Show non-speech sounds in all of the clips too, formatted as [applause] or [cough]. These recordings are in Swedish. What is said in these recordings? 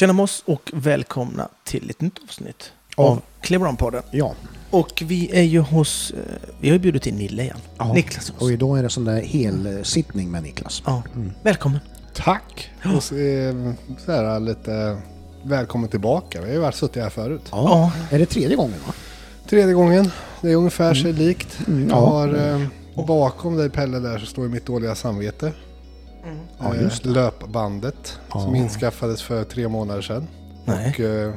Tjena moss och välkomna till ett nytt avsnitt Av- av Cleveron-podden. Ja, Och vi är ju hos... eh, Vi har ju bjudit in Nille igen. Ja. Niklas. och idag är det sån där helsittning med Niklas. Ja. Mm. Välkommen. Tack! Och så, eh, så här lite välkommen tillbaka. Vi har ju varit suttit här förut. Ja. Är det tredje gången va? Tredje gången. Det är ungefär sig likt. Mm, Jag ja. har eh, bakom dig Pelle där så står ju mitt dåliga samvete. Ja, Eh, just löpbandet som Ja. inskaffades för tre månader sedan. Nej. Och eh,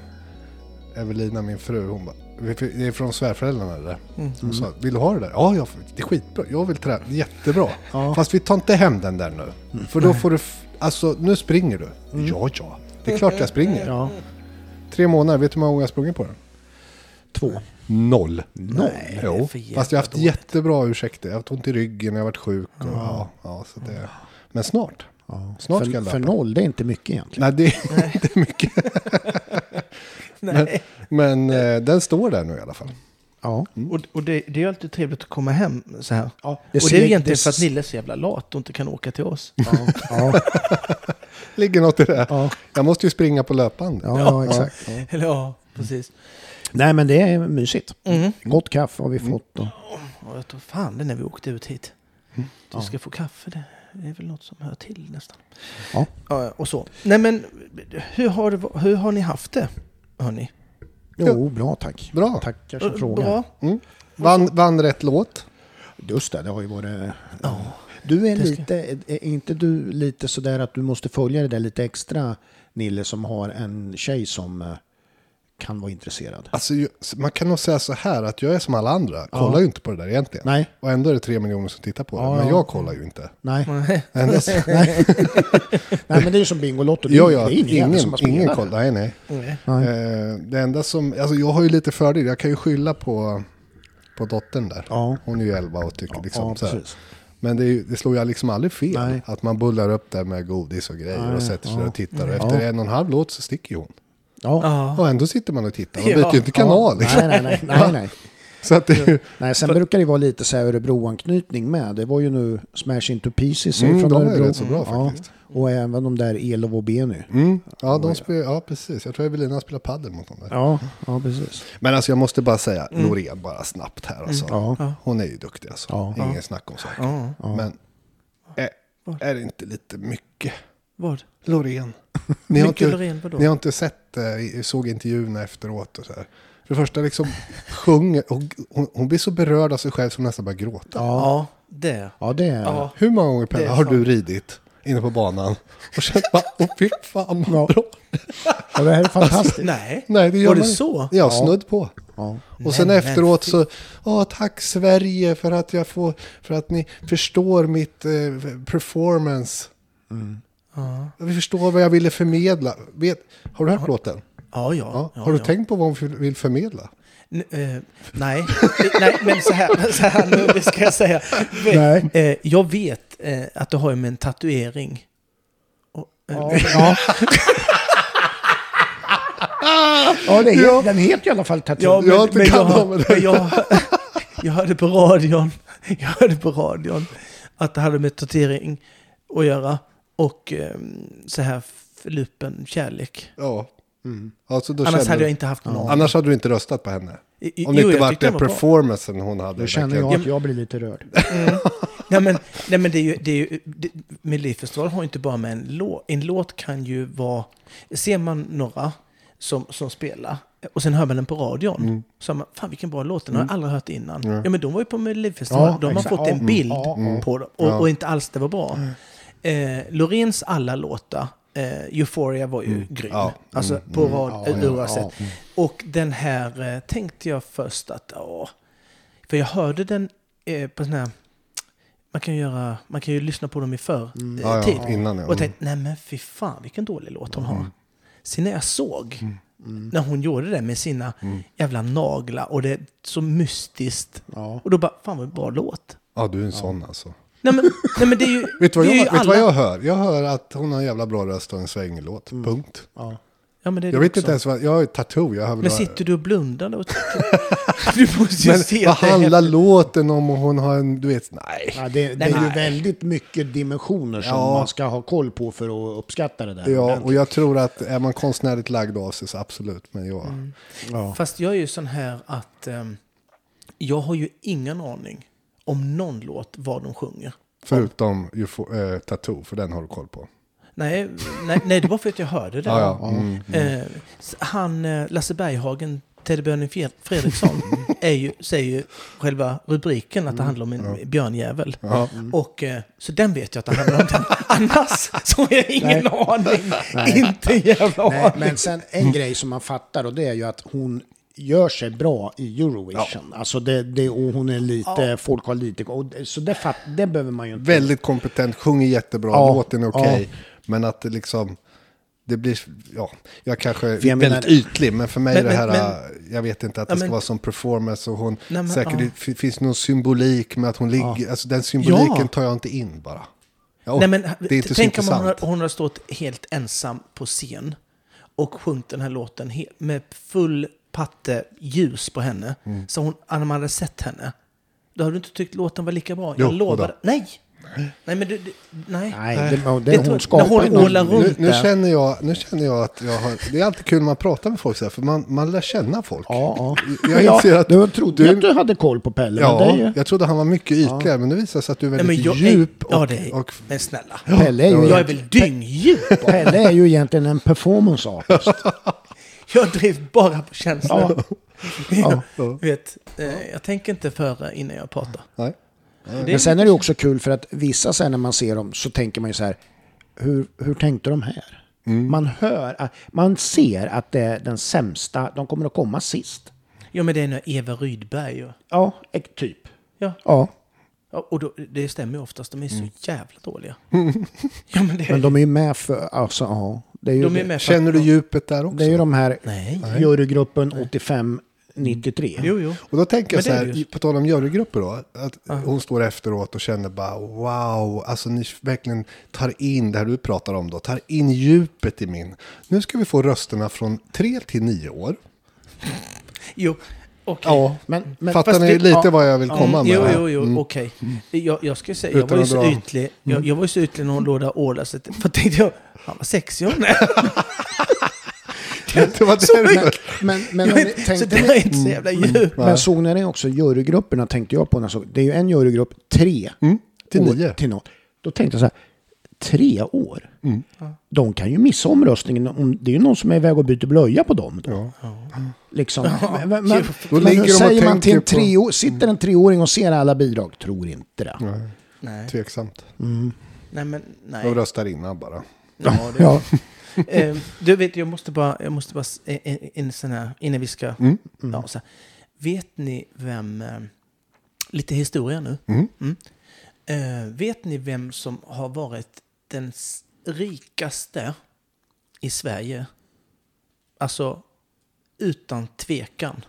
Evelina, min fru, hon bara, det är från svärföräldrarna det där. Mm. Hon sa, vill du ha det där? Ja, jag, det är skitbra. Jag vill träna. Jättebra. Ja. Fast vi tar inte hem den där nu. För då får du, alltså nu springer du. Ja, ja. Det är klart jag springer. Ja, Tre månader, vet du hur många gånger jag sprungit på den? två. Noll. Noll? Nej, det Jo, fast jag har haft dåligt. jättebra ursäkter. Jag har haft ont i ryggen, jag har varit sjuk. Och, ja. Ja, så det, men snart. Ja. Snart för, ska jag för noll, det är inte mycket egentligen. Nej, det, är [laughs] mycket. [laughs] Nej. Men eh, den står där nu i alla fall. Ja. Och, och det, det är ju alltid trevligt att komma hem så här. ja. och det är ser- ju egentligen det för att Nille är så jävla lat och inte kan åka till oss. Ja, ja, [laughs] Ligger något i det. ja, Jag måste ju springa på löpband. ja, ja, exakt. Ja. Eller ja, precis. Nej, men det är mysigt. Mm. Gott kaffe har vi fått. Och, Och jag tror fan det när vi åkte ut hit. Du Ja. ska få kaffe, det det är väl något som hör till nästan. Ja. Ja, och så. Nej men, hur har, hur har ni haft det? Hörni? jo, bra tack. Bra. Tackar som frågar. Bra? Mm. Vann, vann rätt låt. Just det, det har ju varit... Ja. Du är lite, är inte du lite sådär att du måste följa det där lite extra, Nille, som har en tjej som eh, kan vara intresserad? Alltså, man kan nog säga så här att jag är som alla andra. Kollar ju inte på det där egentligen. Nej, Och ändå är det tre miljoner som tittar på det. Ja, Men ja. jag kollar ju inte. nej. Nej. [laughs] [laughs] Nej. [laughs] nej, men det är ju som Bingolotto. Det är- ja, ja, det är ingen, ingen, som har spelat ingen det. kollar. Nej, nej. Nej. Nej. Eh, det enda som, alltså jag har ju lite fördel. Jag kan ju skylla på, på dottern där. Ja, Hon är ju 11 och tycker liksom ja så här. Men det, är det slår ju liksom aldrig fel. Nej. Att man bullar upp där med godis och grejer Nej, och sätter sig ja. och tittar. Och Ja. efter en och en halv låt så sticker ju hon. Ja. Ja. Och ändå sitter man och tittar. Man Ja. byter ju inte kanal. Liksom. Nej, nej, nej. [laughs] nej, nej. Så att det är nej sen brukar det vara lite så här Örebro-anknytning med. Det var ju nu Smash Into Pieces är Mm, från de är Örebro. rätt så bra faktiskt. Och även de där Elof och Benny. mm, ja, de spelar, ja, precis. Jag tror Evelina spelar padel mot dem där. Ja, ja precis. Men alltså jag måste bara säga, Loreen bara snabbt här alltså. Ja. Ja. Hon är ju duktig alltså. Ja. Ingen snack om saken. Ja. Ja. Men är, är det inte lite mycket? Vad? Loreen. Ni har, inte, ni har inte sett, eh, såg intervjuerna efteråt och så här. För det första liksom sjunger, och hon, hon blir så berörd av sig själv som nästan bara gråter. Ja, det. ja det är... Ja. Hur många gånger Pelle har du ridit inne på banan och känt bara, åh fy fan vad Ja. bra. ja, det här är fantastiskt. [laughs] Nej. Nej, det gör Var det så? Ja, snudd på. Ja. Och sen Nej, efteråt så, åh tack Sverige för att jag får, för att ni förstår mitt eh, performance. Ja. Vi förstår vad jag ville förmedla. Vet, har du hört låten? Ja, ja. Ja. ja har du ja. tänkt på vad hon vill förmedla? N- eh, nej. [laughs] nej, men så här, så här nu det ska jag säga. Nej. Eh, jag vet eh, att du har med en tatuering. Och, eh, Ja. [laughs] ja. ja, det är, Ja. den heter i alla fall Tattoo. Ja, Jag jag, det. men jag, jag hörde på radion, jag hörde på radion att det hade med tatuering att göra och eh, så här förlupen kärlek. Ja. Mm. Alltså, då Annars känner hade du- jag inte haft någon. Annars hade du inte röstat på henne. I- Om det jo, inte varit den performancen hon hade. Då känner jag att jag blir lite rörd. Mm. nej, men, nej men det är ju, det är ju det, Melodifestivalen har ju inte bara med en låt. En låt kan ju vara, ser man några som, som spelar och sen hör man den på radion. Mm. Så har man, fan vilken bra låt, den har jag aldrig hört innan. Ja. Ja men de var ju på Melodifestivalen, Ja, då har man exakt. fått en bild ja. på dem och, Ja. och inte alls det var bra. Eh, Loreens alla låtar, eh, Euphoria var ju grym. Ja. Alltså Mm. på Mm. rad, Ja, ja, oavsett. ja. Och den här eh, tänkte jag först att, åh. För jag hörde den eh, på sån här, man kan, göra, man kan ju lyssna på dem i förr Mm. eh, Ja, ja, tid. innan ja. Och tänkte, nej men fy fan vilken dålig låt hon har. Sen när jag såg, Mm. när hon gjorde det med sina jävla naglar och det är så mystiskt. Ja. Och då bara, fan vad bra låt. Ja, du är en sån alltså. Nej men, nej, men det är ju... [laughs] Vet du vad, jag, ju vet du vad alla- jag hör? Jag hör att hon har en jävla bra röst och en svänglåt. Mm. Punkt. Ja. Ja, men det är Jag det vet också. inte ens vad, jag har ju tattoo. Jag har Men sitter du och blundar då? [laughs] [laughs] du måste ju men se vad handlar häftigt. låten om och hon har en, du vet, nej. Ja, det, det Nej, är ju nej. väldigt mycket dimensioner som Ja. man ska ha koll på för att uppskatta det där. Ja, ordentligt. och jag tror att är man konstnärligt lagd av sig så absolut. Men jag, Mm. ja. Fast jag är ju sån här att ehm, jag har ju ingen aning om någon låt vad de sjunger. förutom UFO, eh, tattoo, för den har du koll på. Nej, nej, nej det var för att jag hörde det. [laughs] Ja, ja. Mm. Eh, han, eh, Lasse Berghagen, Teddybjörnen Fred- Fredriksson, [laughs] är ju, säger ju själva rubriken att det handlar om en björnjävel. Ja. Och, eh, så den vet jag att det handlar om. [laughs] Annars så har jag ingen Nej. aning. Nej. Inte en jävla Nej, aning. men sen en grej som man fattar och det är ju att hon gör sig bra i Eurovision. Alltså det, det, och hon är lite, folk har lite, och, det- så det, fatt, det behöver man ju inte. Väldigt kompetent, sjunger jättebra, Ja, låten är okej. Men att det liksom, det blir, ja, jag kanske är jag väldigt menar- ytlig, men för mig Men- är det här, men- jag vet inte att Ja, det ska men- vara som performance och hon, Nej, säkert ja. det fi- finns någon symbolik med att hon ligger, alltså den symboliken Ja. tar jag inte in bara. Ja, Nej, men, det är inte tänk om hon har, hon har stått helt ensam på scen och sjungit den här låten med full patte ljus på henne. Mm. Så hon, när man hade sett henne, då hade du inte tyckt låten var lika bra. Jo, Jag lovar. vadå? det. Nej! Nej, men du, du, nej. Nej, det, det, Det hon när skapar hon ålar Nu, runt nu, där. känner jag, nu känner jag att jag har, det är alltid kul när man pratar med folk så här, för man, man lär känna folk. Ja, ja. Jag ja, inser att du trodde du- att du hade koll på Pelle, Ja, men det är ju, jag trodde han var mycket ytligare, men det visar sig att du är Nej, väldigt men jag djup är, ja, och, det är, och men snälla. Pelle är ju, Jag är väl dyngdjup? Pelle är ju egentligen en performance artist. [laughs] Jag drivs bara på känslor. Ja. [laughs] Jag, vet, eh, jag tänker inte före innan jag pratar. nej. Men sen är det också kul för att vissa sen när man ser dem så tänker man ju så här, hur, hur tänkte de här? Mm. Man hör, att- man ser att det är den sämsta, de kommer att komma sist. Ja, men det är nog Eva Rydberg och... Ja, typ. Ja, Ja, Ja, och då, det stämmer ju oftast. De är så jävla dåliga. [laughs] ja, men det, men de är ju med för, alltså ja. Det är ju, de är med Känner du djupet där också? det är ju de här Nej. jurygruppen 85-93. Jo, jo. Och då tänker jag så här, på tal om jurygrupper då, att hon står efteråt och känner bara wow, alltså ni verkligen tar in det här du pratar om då, tar in djupet i min. Nu ska vi få rösterna från tre till nio år. Jo, okej. Ja, men, men Fattar ni det- lite ja. vad jag vill komma Mm, med? jo, jo, jo, Mm. okej. Jag, jag ska säga, jag var ju så ytlig. Jag, jag var ju så ytlig när hon låg där och ålade sig. För tänkte jag, han var sexig hon är. [laughs] Det var [laughs] Så det. men, men, Jag om är ni inte- så tänkte det ni- var inte så jävla djupt. Men såg ni det också, jurygrupperna tänkte jag på. När jag såg, det är ju en jurygrupp, tre. Mm, till år nio. Till något. Då tänkte jag så här, tre år? Mm. De kan ju missa omröstningen. om- Det är ju någon som är iväg och byter blöja på dem. Då. Ja. Liksom. Men, men, men, Då men säger man till en på- treå, sitter en treåring och ser alla bidrag? Tror inte det. Nej, Nej, tveksamt. nej men nej. De röstar innan bara. Ja, [laughs] det, Ja. eh, du vet, jag måste bara, jag måste bara, en, en, sån här, innan vi ska, Mm. ja, så här. Vet ni vem, eh, lite historia nu. Mm. Mm. Eh, vet ni vem som har varit den rikaste i Sverige? Alltså, utan tvekan.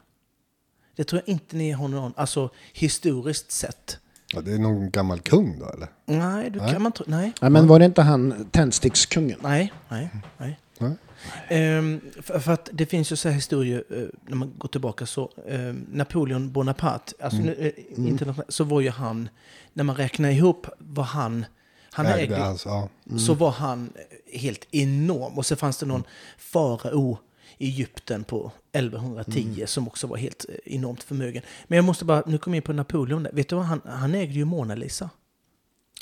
Det tror jag inte ni har någon, alltså historiskt sett. Ja, det är någon gammal kung då eller? Nej, du Nej. kan man tro, nej. Ja, men var det inte han tändstickskungen? Nej, nej, nej. Nej. Ehm, för, för att det finns ju så här historier, eh, när man går tillbaka så, ehm, Napoleon Bonaparte, alltså Mm. eh, internationellt, så var ju han, när man räknar ihop vad han, han Ägde ägde, hans, ja. så var han eh, helt enorm. Och så fanns det någon farao i Egypten på 1110 som också var helt eh, enormt förmögen. Men jag måste bara, nu kommer jag in på Napoleon, där. vet du vad, han, han ägde ju Mona Lisa.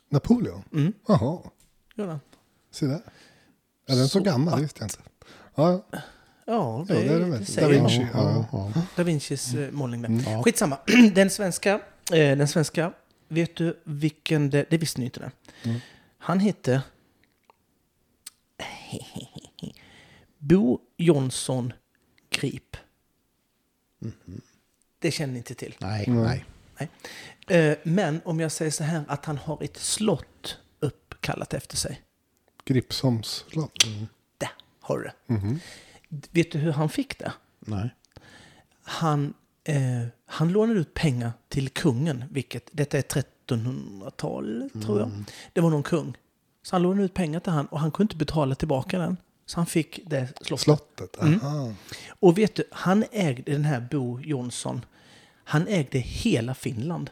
Napoleon? Mm. Jaha, Gjorde han. se där. Är den så, Så gammal? att- Det visste jag inte. Ja, ja. Ja, det, Ja, det är det det, väl. Da Vinci. jag. Ja, Da Vincis eh, målning där. Mm. Ja. Skitsamma. [clears throat] Den svenska, eh, den svenska, vet du vilken det, det visste ni inte det. Mm. Han hette Bo Jonsson Grip. Det känner ni inte till. Nej, Mm. nej. Eh, Men om jag säger så här att han har ett slott uppkallat efter sig. Gripsholms slott. Där har du det. Mhm. Vet du hur han fick det? nej. Han, eh, han lånade ut pengar till kungen, vilket detta är 1300-tal tror jag. Det var någon kung. Så han lånade ut pengar till han och han kunde inte betala tillbaka den. Så han fick det slottet. Slottet? Mm. Och vet du, han ägde den här Bo Jonsson. Han ägde hela Finland.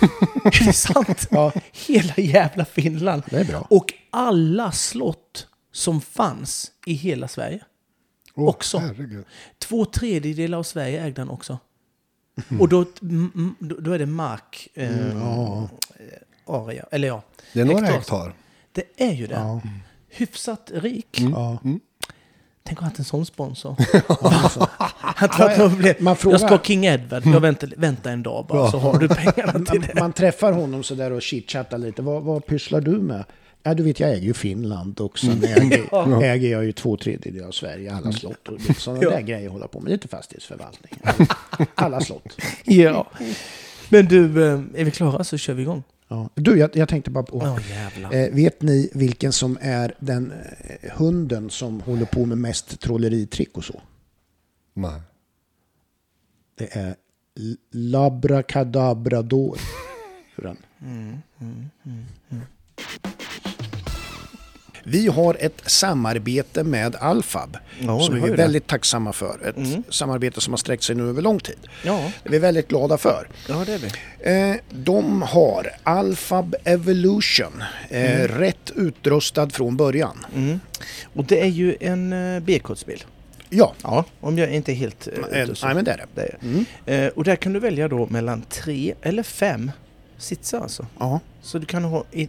[laughs] är det sant? Ja. Hela jävla Finland. Det är bra. Och alla slott som fanns i hela Sverige. Åh, Också. herregud. Två tredjedelar av Sverige ägde han också. Och då, mm, mm, då då är det mark... Eh, Ja. area, eller ja. Det är några hektar. hektar. Det är ju det. Ja. Hyfsat rik. Ja. Tänk att ha haft en sån sponsor. [laughs] Han tror [laughs] att blev, Man frågar- Jag ska ha King Edward, jag väntar, väntar en dag bara så har du [laughs] pengarna till Man, det. man träffar honom sådär och chitchattar lite. Vad, vad pysslar du med? Ja, du vet, jag äger ju Finland och sen äger, äger jag ju två tredjedelar av Sverige, alla slott och sådana Ja. där grejer jag håller på med. Lite fastighetsförvaltning. Alla, alla slott. Ja. Men du, eh, är vi klara så kör vi igång. Ja. Du, jag, jag tänkte bara på... Jävlar. Eh, vet ni vilken som är den eh, hunden som håller på med mest trolleritrick och så? Nej. Det är Labracadabrador. [laughs] Hur den? Vi har ett samarbete med Alfab Ja, som vi är det. väldigt tacksamma för. Ett samarbete som har sträckt sig nu över lång tid. Ja, Det är vi väldigt glada för. ja, det är vi. Eh, de har Alfab Evolution, eh, rätt utrustad från början. Mm. Och det är ju en uh, B-kodsbil. Ja, Ja, om jag inte är helt eh, nej, men det är det. det är. Mm. Eh, och där kan du välja då mellan tre eller fem sitsar alltså. Ja, Så du kan ha i,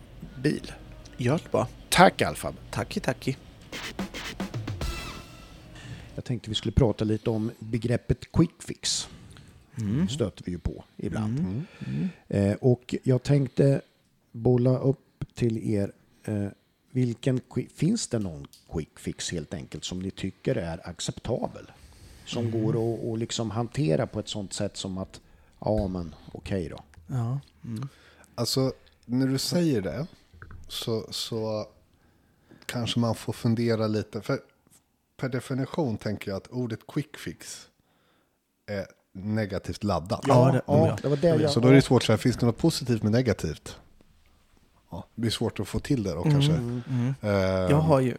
bil. gör det bara. Tack Alfab. Tacki, tacki. Jag tänkte vi skulle prata lite om begreppet quick fix. stöter vi ju på ibland. Eh, och jag tänkte bolla upp till er. Eh, vilken, finns det någon quick fix helt enkelt som ni tycker är acceptabel? Som går att och liksom hantera på ett sånt sätt som att ja men okej då. Ja. Alltså, när du säger det så, så kanske man får fundera lite. För per definition tänker jag att ordet quick fix är negativt laddat. Ja, det- ja, det var det jag... Så då är det svårt att säga, finns det något positivt med negativt? Ja, det blir svårt att få till det då kanske. Eh, Jag har ju...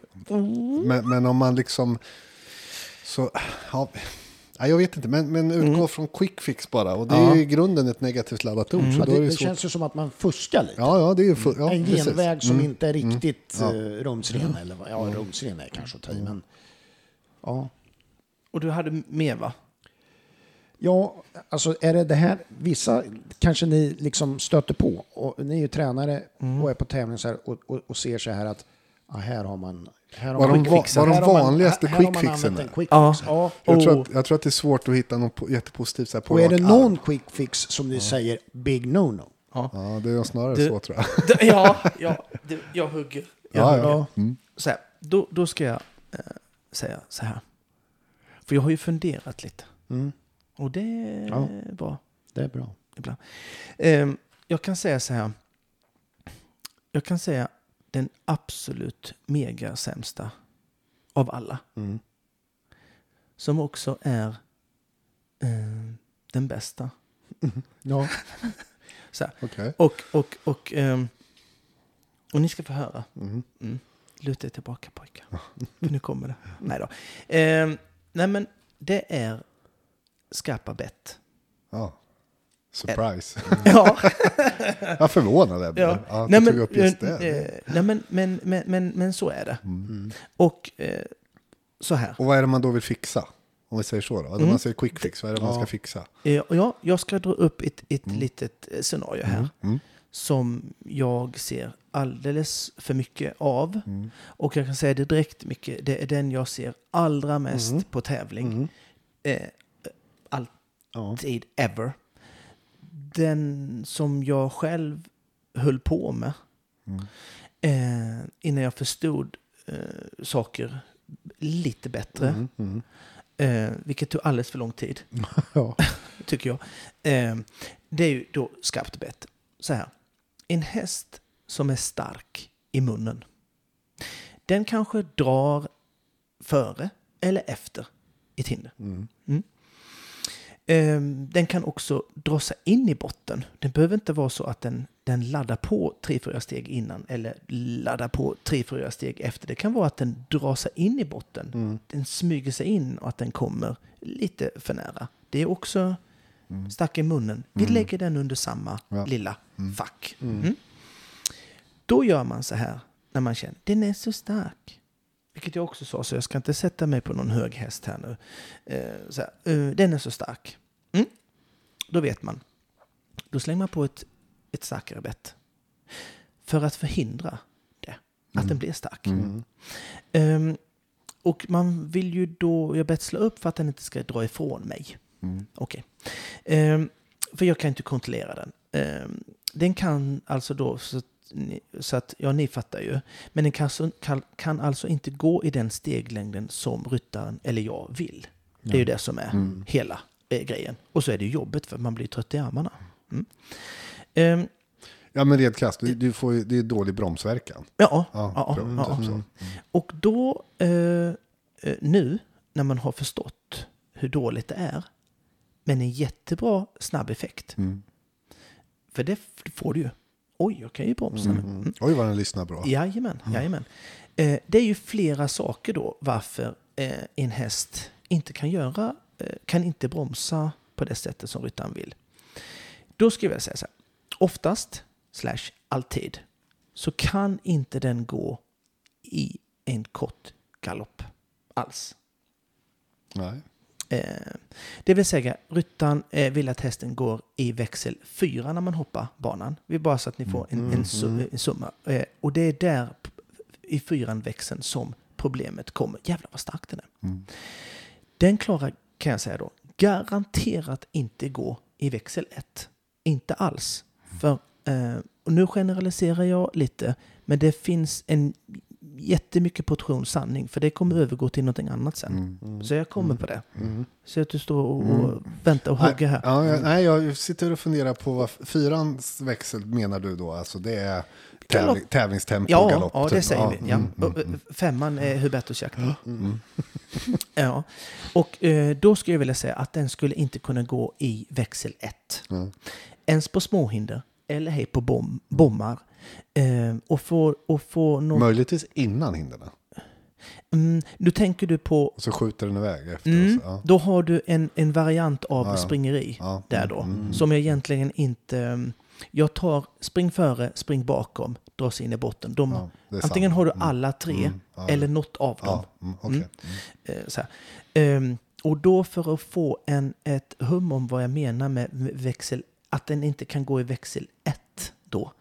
men, men om man liksom... Så, ja, ja, jag vet inte, men, men utgå från quick fix bara. Och det är Ja. ju i grunden ett negativt laddat ord. Så då är det, det känns ju som att man fuskar lite. Ja, ja, det är ju... Ja, en precis. genväg som Mm. inte är riktigt Ja. eh, rumsren. Eller, ja, rumsren är kanske att ta i, men... Ja. Och du hade mer va? Ja, alltså är det det här, vissa kanske ni liksom stöter på, och ni är ju tränare och är på tävling så här och, och, och ser så här att Ja, här har man... Här har Var man de, var de vanligaste quickfixen quick Ja. ja. Jag tror, att, jag tror att det är svårt att hitta något po- jättepositivt så här på Och är det någon arm. quick fix som ni säger big no-no? Ja, Ja, det är snarare Du- så tror jag. D- ja, [laughs] ja du, jag hugger. Jag Ja, hugger. ja. Mm. Så här, då, då ska jag eh, säga så här. För jag har ju funderat lite. Mm, Och det är Ja. bra det är bra. ibland. Ehm, jag kan säga så här. Jag kan säga den absolut mega sämsta av alla. Mm. Som också är eh, den bästa. [laughs] Ja. [laughs] Så här. Okej. Och, och, och, ehm, och ni ska få höra. Mm. Mm. Luta er tillbaka pojkar. För nu kommer det. Nej då. Ehm, nej men det är skarpa bett. Ja. Surprise. [laughs] Ja. [laughs] Jag förvånad jag blev. ja. Att nej, du men, tog upp just det. eh, nej men, men, men, men, men så är det. Mm. Och eh, så här. Och vad är det man då vill fixa? Om vi säger så då. Om Mm. man säger quick fix, vad är det man Ja. ska fixa? Eh, ja, jag ska dra upp ett, ett litet eh, scenario här. Mm. Som jag ser alldeles för mycket av. Mm. Och jag kan säga det direkt mycket. Det är den jag ser allra mest Mm. på tävling. Mm. Eh, allt Ja. tid ever. Den som jag själv höll på med Mm. eh, innan jag förstod eh, saker lite bättre. Mm. Mm. Eh, vilket tog alldeles för lång tid, [laughs] Ja. [laughs] tycker jag. Eh, det är ju då skarpt bett. Så här. En häst som är stark i munnen. Den kanske drar före eller efter ett hinder. Mm. Ehm, Den kan också dra sig in i botten. Det behöver inte vara så att den, den laddar på tre, fyra steg innan eller laddar på tre, fyra steg efter. Det kan vara att den drar sig in i botten. Mm. Den smyger sig in och att den kommer lite för nära. Det är också stark i munnen. Vi lägger den under samma Ja. lilla fack. Mm. Då gör man så här när man känner den är så stark. Vilket jag också sa, så jag ska inte sätta mig på någon hög häst här nu. Eh, så här, eh, den är så stark. Mm. Då vet man. Då slänger man på ett, ett starkare bett. För att förhindra det. Att den blir stark. Mm. Ehm, och man vill ju då, jag betslar upp för att den inte ska dra ifrån mig. Mm. Okej. Ehm, för jag kan inte kontrollera den. Ehm, den kan alltså då, så ni, så att, ja ni fattar ju, men den kan, så- kan, kan alltså inte gå i den steglängden som ryttaren eller jag vill. Det är ju det som är Mm. hela eh, grejen. Och så är det ju jobbet för man blir trött i armarna. Mm. Ehm, Ja, men rent krasst, du, du får det är dålig bromsverkan. ja, Ja, ja, bra. ja, Typ ja. så. Och då, eh, eh, nu när man har förstått hur dåligt det är, men en jättebra snabb effekt. Mm. För det får du ju. Oj, jag kan ju bromsa nu. Mm. Oj, vad den lyssnar bra. Jajamän, jajamän. Eh, det är ju flera saker då varför eh, en häst inte kan göra, eh, kan inte bromsa på det sättet som ryttaren vill. Då skulle jag säga så här. Oftast, slash alltid, så kan inte den gå i en kort galopp alls. Nej. Eh, det vill säga, ryttaren vill att hästen går i växel 4 när man hoppar banan. Vi bara så att ni får en, en, su- en summa. Eh, och det är där i fyran växeln som problemet kommer. Jävlar vad stark den är. Mm. Den klarar, kan jag säga då, garanterat inte gå i växel 1. Inte alls. För, eh, och nu generaliserar jag lite, men det finns en jättemycket portion sanning, för det kommer övergå till någonting annat sen. Mm. Så jag kommer på det. Mm. Så att du står och, och väntar och hugger här. Ja, jag, nej, jag sitter och funderar på vad fyrans växel menar du då? Alltså det är tävling, tävlingstempo, Ja, galopp? ja, det typ. säger vi. Ja. mm, Och, mm, eh, Femman är Hubertusjakten. mm. [laughs] Ja. Och eh, då skulle jag vilja säga att den skulle inte kunna gå i växel 1. Mm. Ens på småhinder eller hej på bom, bommar. Eh, och få, och få någon... Möjligtvis innan hindren. Mm, nu tänker du på... Och så skjuter den iväg efter. Mm, ja. Då har du en, en variant av Ja, springeri Ja, där mm, då. mm. Som jag egentligen inte... mm, Jag tar spring före, spring bakom, dras in i botten. De, antingen sant. har du Mm, alla tre mm, eller något av dem. Mm, okej. Mm. Eh. Ehm, och då för att få en, ett hum om vad jag menar med växel, att den inte kan gå i växel 1 då.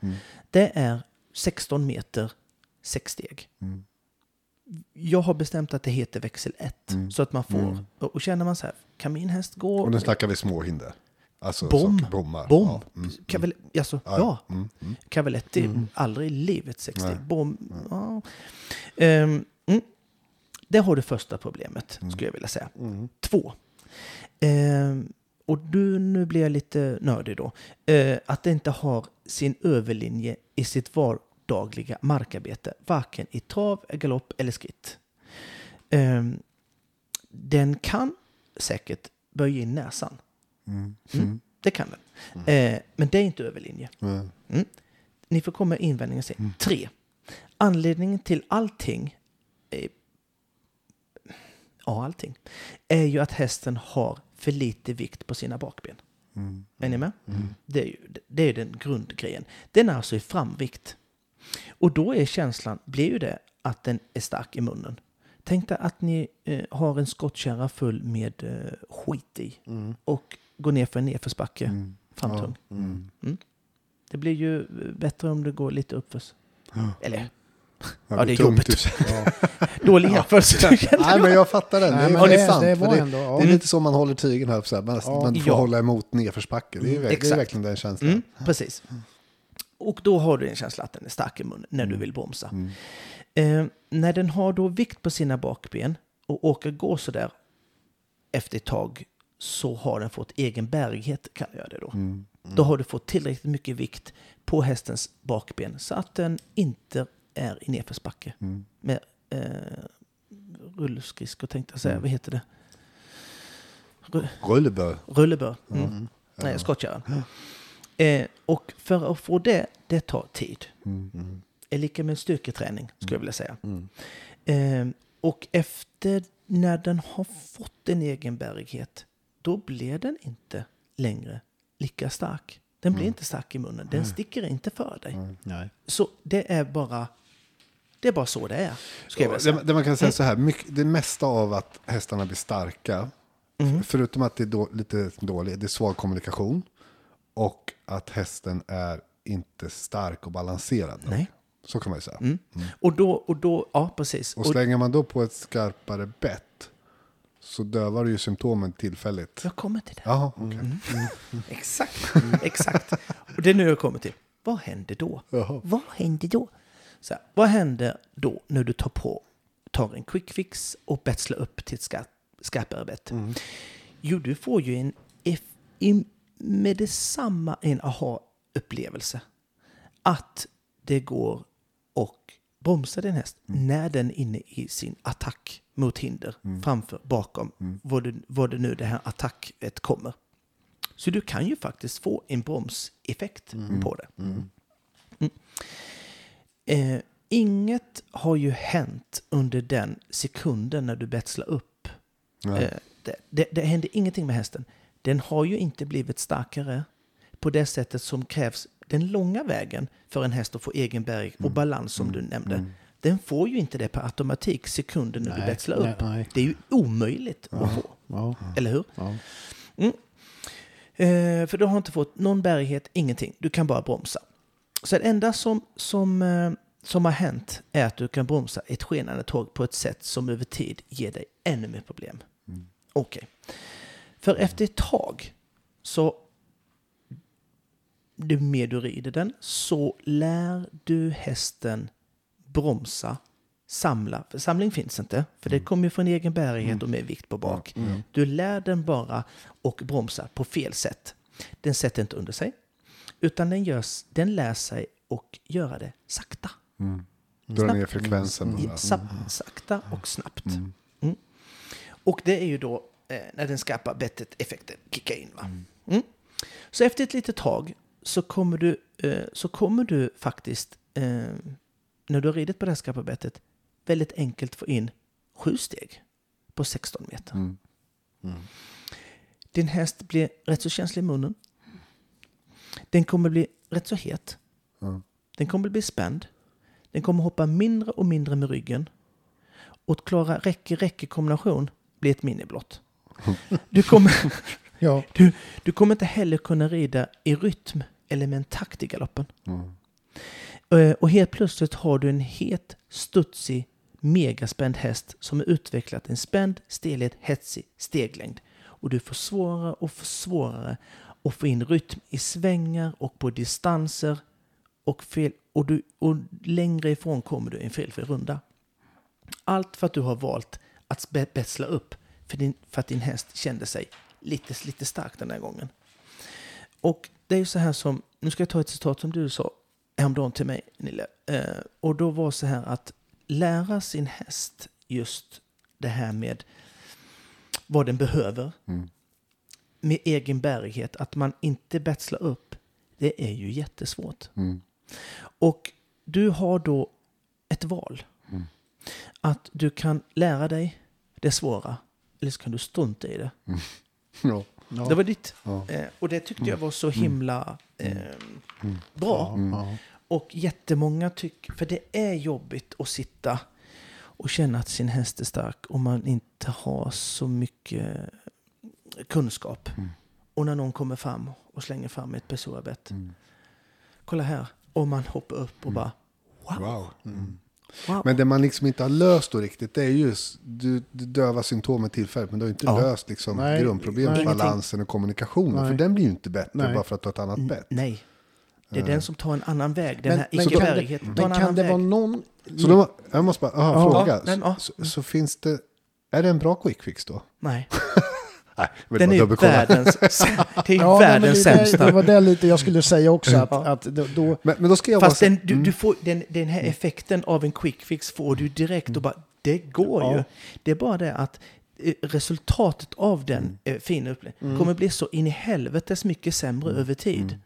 Mm. Det är 16 meter sex steg. Mm. Jag har bestämt att det heter växel 1. Mm. Så att man får, Mm. och, och känner man så här, kan min häst gå? Och nu snackar vi små hinder. Alltså Bom. saker- bommar. Bom. Ja. Mm. Kavel, alltså, Ja, ja. Mm. Mm. Cavaletti, aldrig i livet sex steg. Nej. Bom, ja. Mm. Det har du första problemet, skulle jag vilja säga. Mm. Två. Ehm, och du, nu blir jag lite nördig då. Eh, att det inte har sin överlinje i sitt vardagliga markarbete. Varken i trav, galopp eller skritt. Ehm, den kan säkert böja in näsan. Mm. Mm. Det kan den. Eh, men det är inte överlinje. Mm. Mm. Ni får komma med invändningar sen. Tre. Anledningen till allting, eh, ja allting, är ju att hästen har för lite vikt på sina bakben. Mm. Är ni med? Det är ju det är den grundgrejen. Den är alltså i framvikt. Och då är känslan, blir ju det att den är stark i munnen. Tänk dig att ni eh, har en skottkärra full med eh, skit i och går ner för en nedförsbacke, Mm. framtung. Ja. Mm. Det blir ju eh, bättre om det går lite uppförs. Eller, Ja, det är jobbigt. sig. dålig jämförelse. Nej, men jag fattar den. Det är det- sant. det var det, ändå- ja. det är lite så man håller tygen här. Så här. Man, Ja. man får Ja. hålla emot nedförsbacke. Det är, ver- det är verkligen den känslan. Mm, precis. Och då har du en känsla att den är stark i munnen när du vill bromsa. Mm. Eh, när den har då vikt på sina bakben och åker gå sådär efter ett tag så har den fått egen bärighet, kallar jag det då. Mm. Då har du fått tillräckligt mycket vikt på hästens bakben så att den inte är i nedförsbacke. Mm. Med eh, rullskridskor tänkte jag säga, vad heter det? Ru- Rullebö. Rullebör. Mm. Nej, skottkärran. Eh, och för att få det, det tar tid. Mm. är lika med styrketräning, skulle jag vilja säga. Eh, och efter när den har fått en egen bärighet, då blir den inte längre lika stark. Den blir inte stark i munnen. Den sticker inte för dig. Nej. Så det är bara det är bara så det är. Ska jag säga. Det, man kan säga så här, mycket, det mesta av att hästarna blir starka, Mm. förutom att det är då, lite dåligt, det är svag kommunikation och att hästen är inte stark och balanserad. Nej. Så kan man ju säga. Mm. Och då, och då, ja precis. Och slänger man då på ett skarpare bett så dövar det ju symptomen tillfälligt. jag kommer till det. Jaha, okej. Mm. Exakt, exakt. Och det är nu jag kommer till. Vad händer då? Jaha. Vad händer då? Så här, vad händer då när du tar på, tar en quick fix och betslar upp till ett skarp, skarpare bett? Jo, du får ju en, i, med detsamma en aha-upplevelse. Att det går och bromsa din häst när den är inne i sin attack mot hinder framför, bakom, vad, det, vad det nu det här attacket kommer. Så du kan ju faktiskt få en bromseffekt på det. Mm. Eh, inget har ju hänt under den sekunden när du betslar upp. Nej. Eh, det, det, det händer ingenting med hästen. Den har ju inte blivit starkare på det sättet som krävs den långa vägen för en häst att få egen bärighet och balans som du nämnde. Den får ju inte det per automatik sekunden när du Nej, växlar nej, upp. nej. Det är ju omöjligt att få. Ja. Eller hur? Ja. Eh, för du har inte fått någon bärighet, ingenting. Du kan bara bromsa. Så det enda som, som, eh, som har hänt är att du kan bromsa ett skenande tåg på ett sätt som över tid ger dig ännu mer problem. Okej. För efter ett tag så ju mer du rider den så lär du hästen bromsa, samla. För samling finns inte, för det kommer ju från egen bärighet och med vikt på bak. Du lär den bara och bromsa på fel sätt. Den sätter inte under sig, utan den, görs, den lär sig och göra det sakta. Dra ner frekvensen. I, sa, sakta och snabbt. Mm. Och det är ju då eh, när den skarpa bettet-effekten kickar in. Va? Mm. Så efter ett litet tag så kommer du, eh, så kommer du faktiskt, eh, när du har ridit på det här skarpa bettet, väldigt enkelt få in sju steg på 16 meter. Mm. Din häst blir rätt så känslig i munnen. Den kommer bli rätt så het. Ja. Den kommer bli spänd. Den kommer hoppa mindre och mindre med ryggen. Och att klara räcke-räcke-kombination blir ett miniblott. Du kommer, [laughs] Ja. du, du kommer inte heller kunna rida i rytm eller med en takt i galoppen. Mm. Och helt plötsligt har du en het, studsig, megaspänd häst som har utvecklat en spänd, stelhet, hetsig steglängd. Och du får svårare och får svårare och få in rytm i svängar och på distanser. Och, fel, och, du, och längre ifrån kommer du i en felfri runda. Allt för att du har valt att betsla upp för, din, för att din häst kände sig lite, lite stark den här gången. Och det är ju så här som, nu ska jag ta ett citat som du sa häromdagen till mig, Nille. Eh, och då var så här att lära sin häst just det här med vad den behöver. Mm. Med egen bärighet, att man inte betslar upp. Det är ju jättesvårt. Och du har då ett val. Att du kan lära dig det svåra, eller så kan du strunta i det. [laughs] Ja. Ja. Det var ditt. Ja. Eh, och det tyckte jag var så himla eh, bra. Ja. Och jättemånga tycker, för det är jobbigt att sitta och känna att sin häst är stark om man inte har så mycket kunskap. Och när någon kommer fram och slänger fram ett pessoabett. Kolla här. Och man hoppar upp och bara wow. Wow. wow. Men det man liksom inte har löst då riktigt, det är just du, du dövar symptomen tillfälligt, men du har inte Ja. löst liksom Nej, grundproblemet, nej. balansen och kommunikationen. Nej. För den blir ju inte bättre Nej. bara för att du har ett annat bett. Nej. Det är den som tar en annan väg. Den Men, här men kan icke-bärigheten det, tar en men annan kan det väg. vara någon... Så då, jag måste bara, aha, Ja. fråga. Ja, ja. Så, så finns det, är det en bra quick fix då? Nej. [laughs] Nej, Den är världens, [laughs] det är ju Ja, världens det, det, sämsta. det var det lite jag skulle säga också. Att, Ja. att då, Men, men då ska jag Fast bara den, du, du får, den, den här effekten av en quick fix får du direkt och bara, det går Ja. ju. Det är bara det att eh, resultatet av den eh, fina upplevelsen kommer bli så in i helvetes mycket sämre över tid.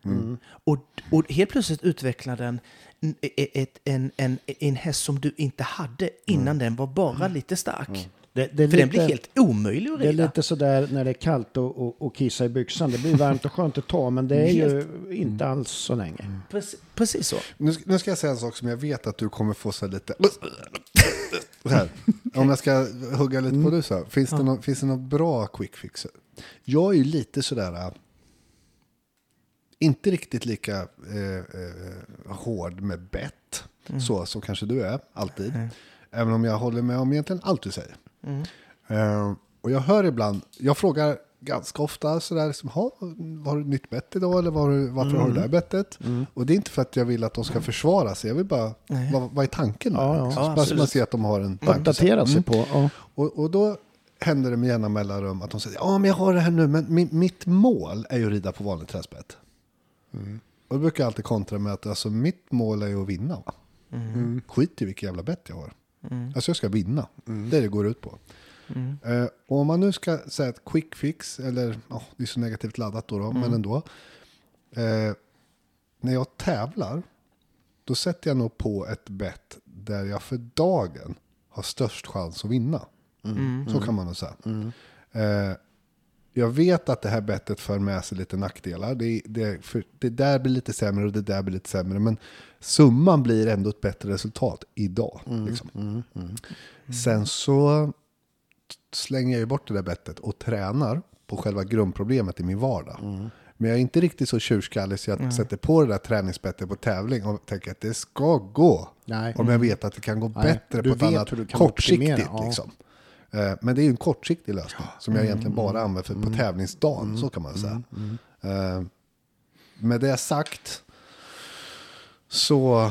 Och, och helt plötsligt utvecklar den en, ett, en, en, en häst som du inte hade innan den var bara lite stark. Det, det är För den blir lite- helt omöjlig att Det är rida. lite sådär när det är kallt och, och, och kissa i byxan. Det blir varmt och skönt ett tag, men det är ju inte alls så länge. Precis, precis så. nu, ska- nu ska jag säga en sak som jag vet att du kommer få så lite... Så här. Om jag ska hugga lite på det så. här. Finns, det någon, finns det någon bra quick fix? Jag är ju lite sådär... äh, Inte riktigt lika eh, eh, hård med bett. Så som kanske du är, alltid. Även om jag håller med om egentligen allt du säger. Eh, och jag hör ibland, jag frågar ganska ofta sådär, som, "Ha, har du ett nytt bett idag eller var, varför har du det här bettet? Och det är inte för att jag vill att de ska försvara sig, jag vill bara, vad, vad är tanken med Ja, ja. liksom? Ja, Bara så man ser att de har en tanke. Uppdatera sig Mm. på. Ja. Och, och då händer det med jämna mellanrum att de säger, ja men jag har det här nu, men min, mitt mål är ju att rida på vanligt träspett. Och då brukar jag alltid kontra med att alltså, mitt mål är ju att vinna. Va? Skit i vilket jävla bett jag har. Alltså jag ska vinna. Det är det går ut på. Eh, och om man nu ska säga ett quick fix, eller ja, det är så negativt laddat då, då men ändå. Eh, när jag tävlar, då sätter jag nog på ett bett där jag för dagen har störst chans att vinna. Så kan man nog säga. Eh, jag vet att det här bettet för med sig lite nackdelar. Det, det, för, det där blir lite sämre och det där blir lite sämre. Men summan blir ändå ett bättre resultat idag. Liksom. Sen så slänger jag ju bort det där bettet och tränar på själva grundproblemet i min vardag. Men jag är inte riktigt så tjurskallig så jag sätter på det där träningsbettet på tävling och tänker att det ska gå. Nej. Om jag vet att det kan gå Nej, bättre du på ett annat kortsiktigt. ja. Liksom. Eh, Men det är ju en kortsiktig lösning som jag egentligen bara använder för på tävlingsdagen. Så kan man säga. Eh, Med det sagt så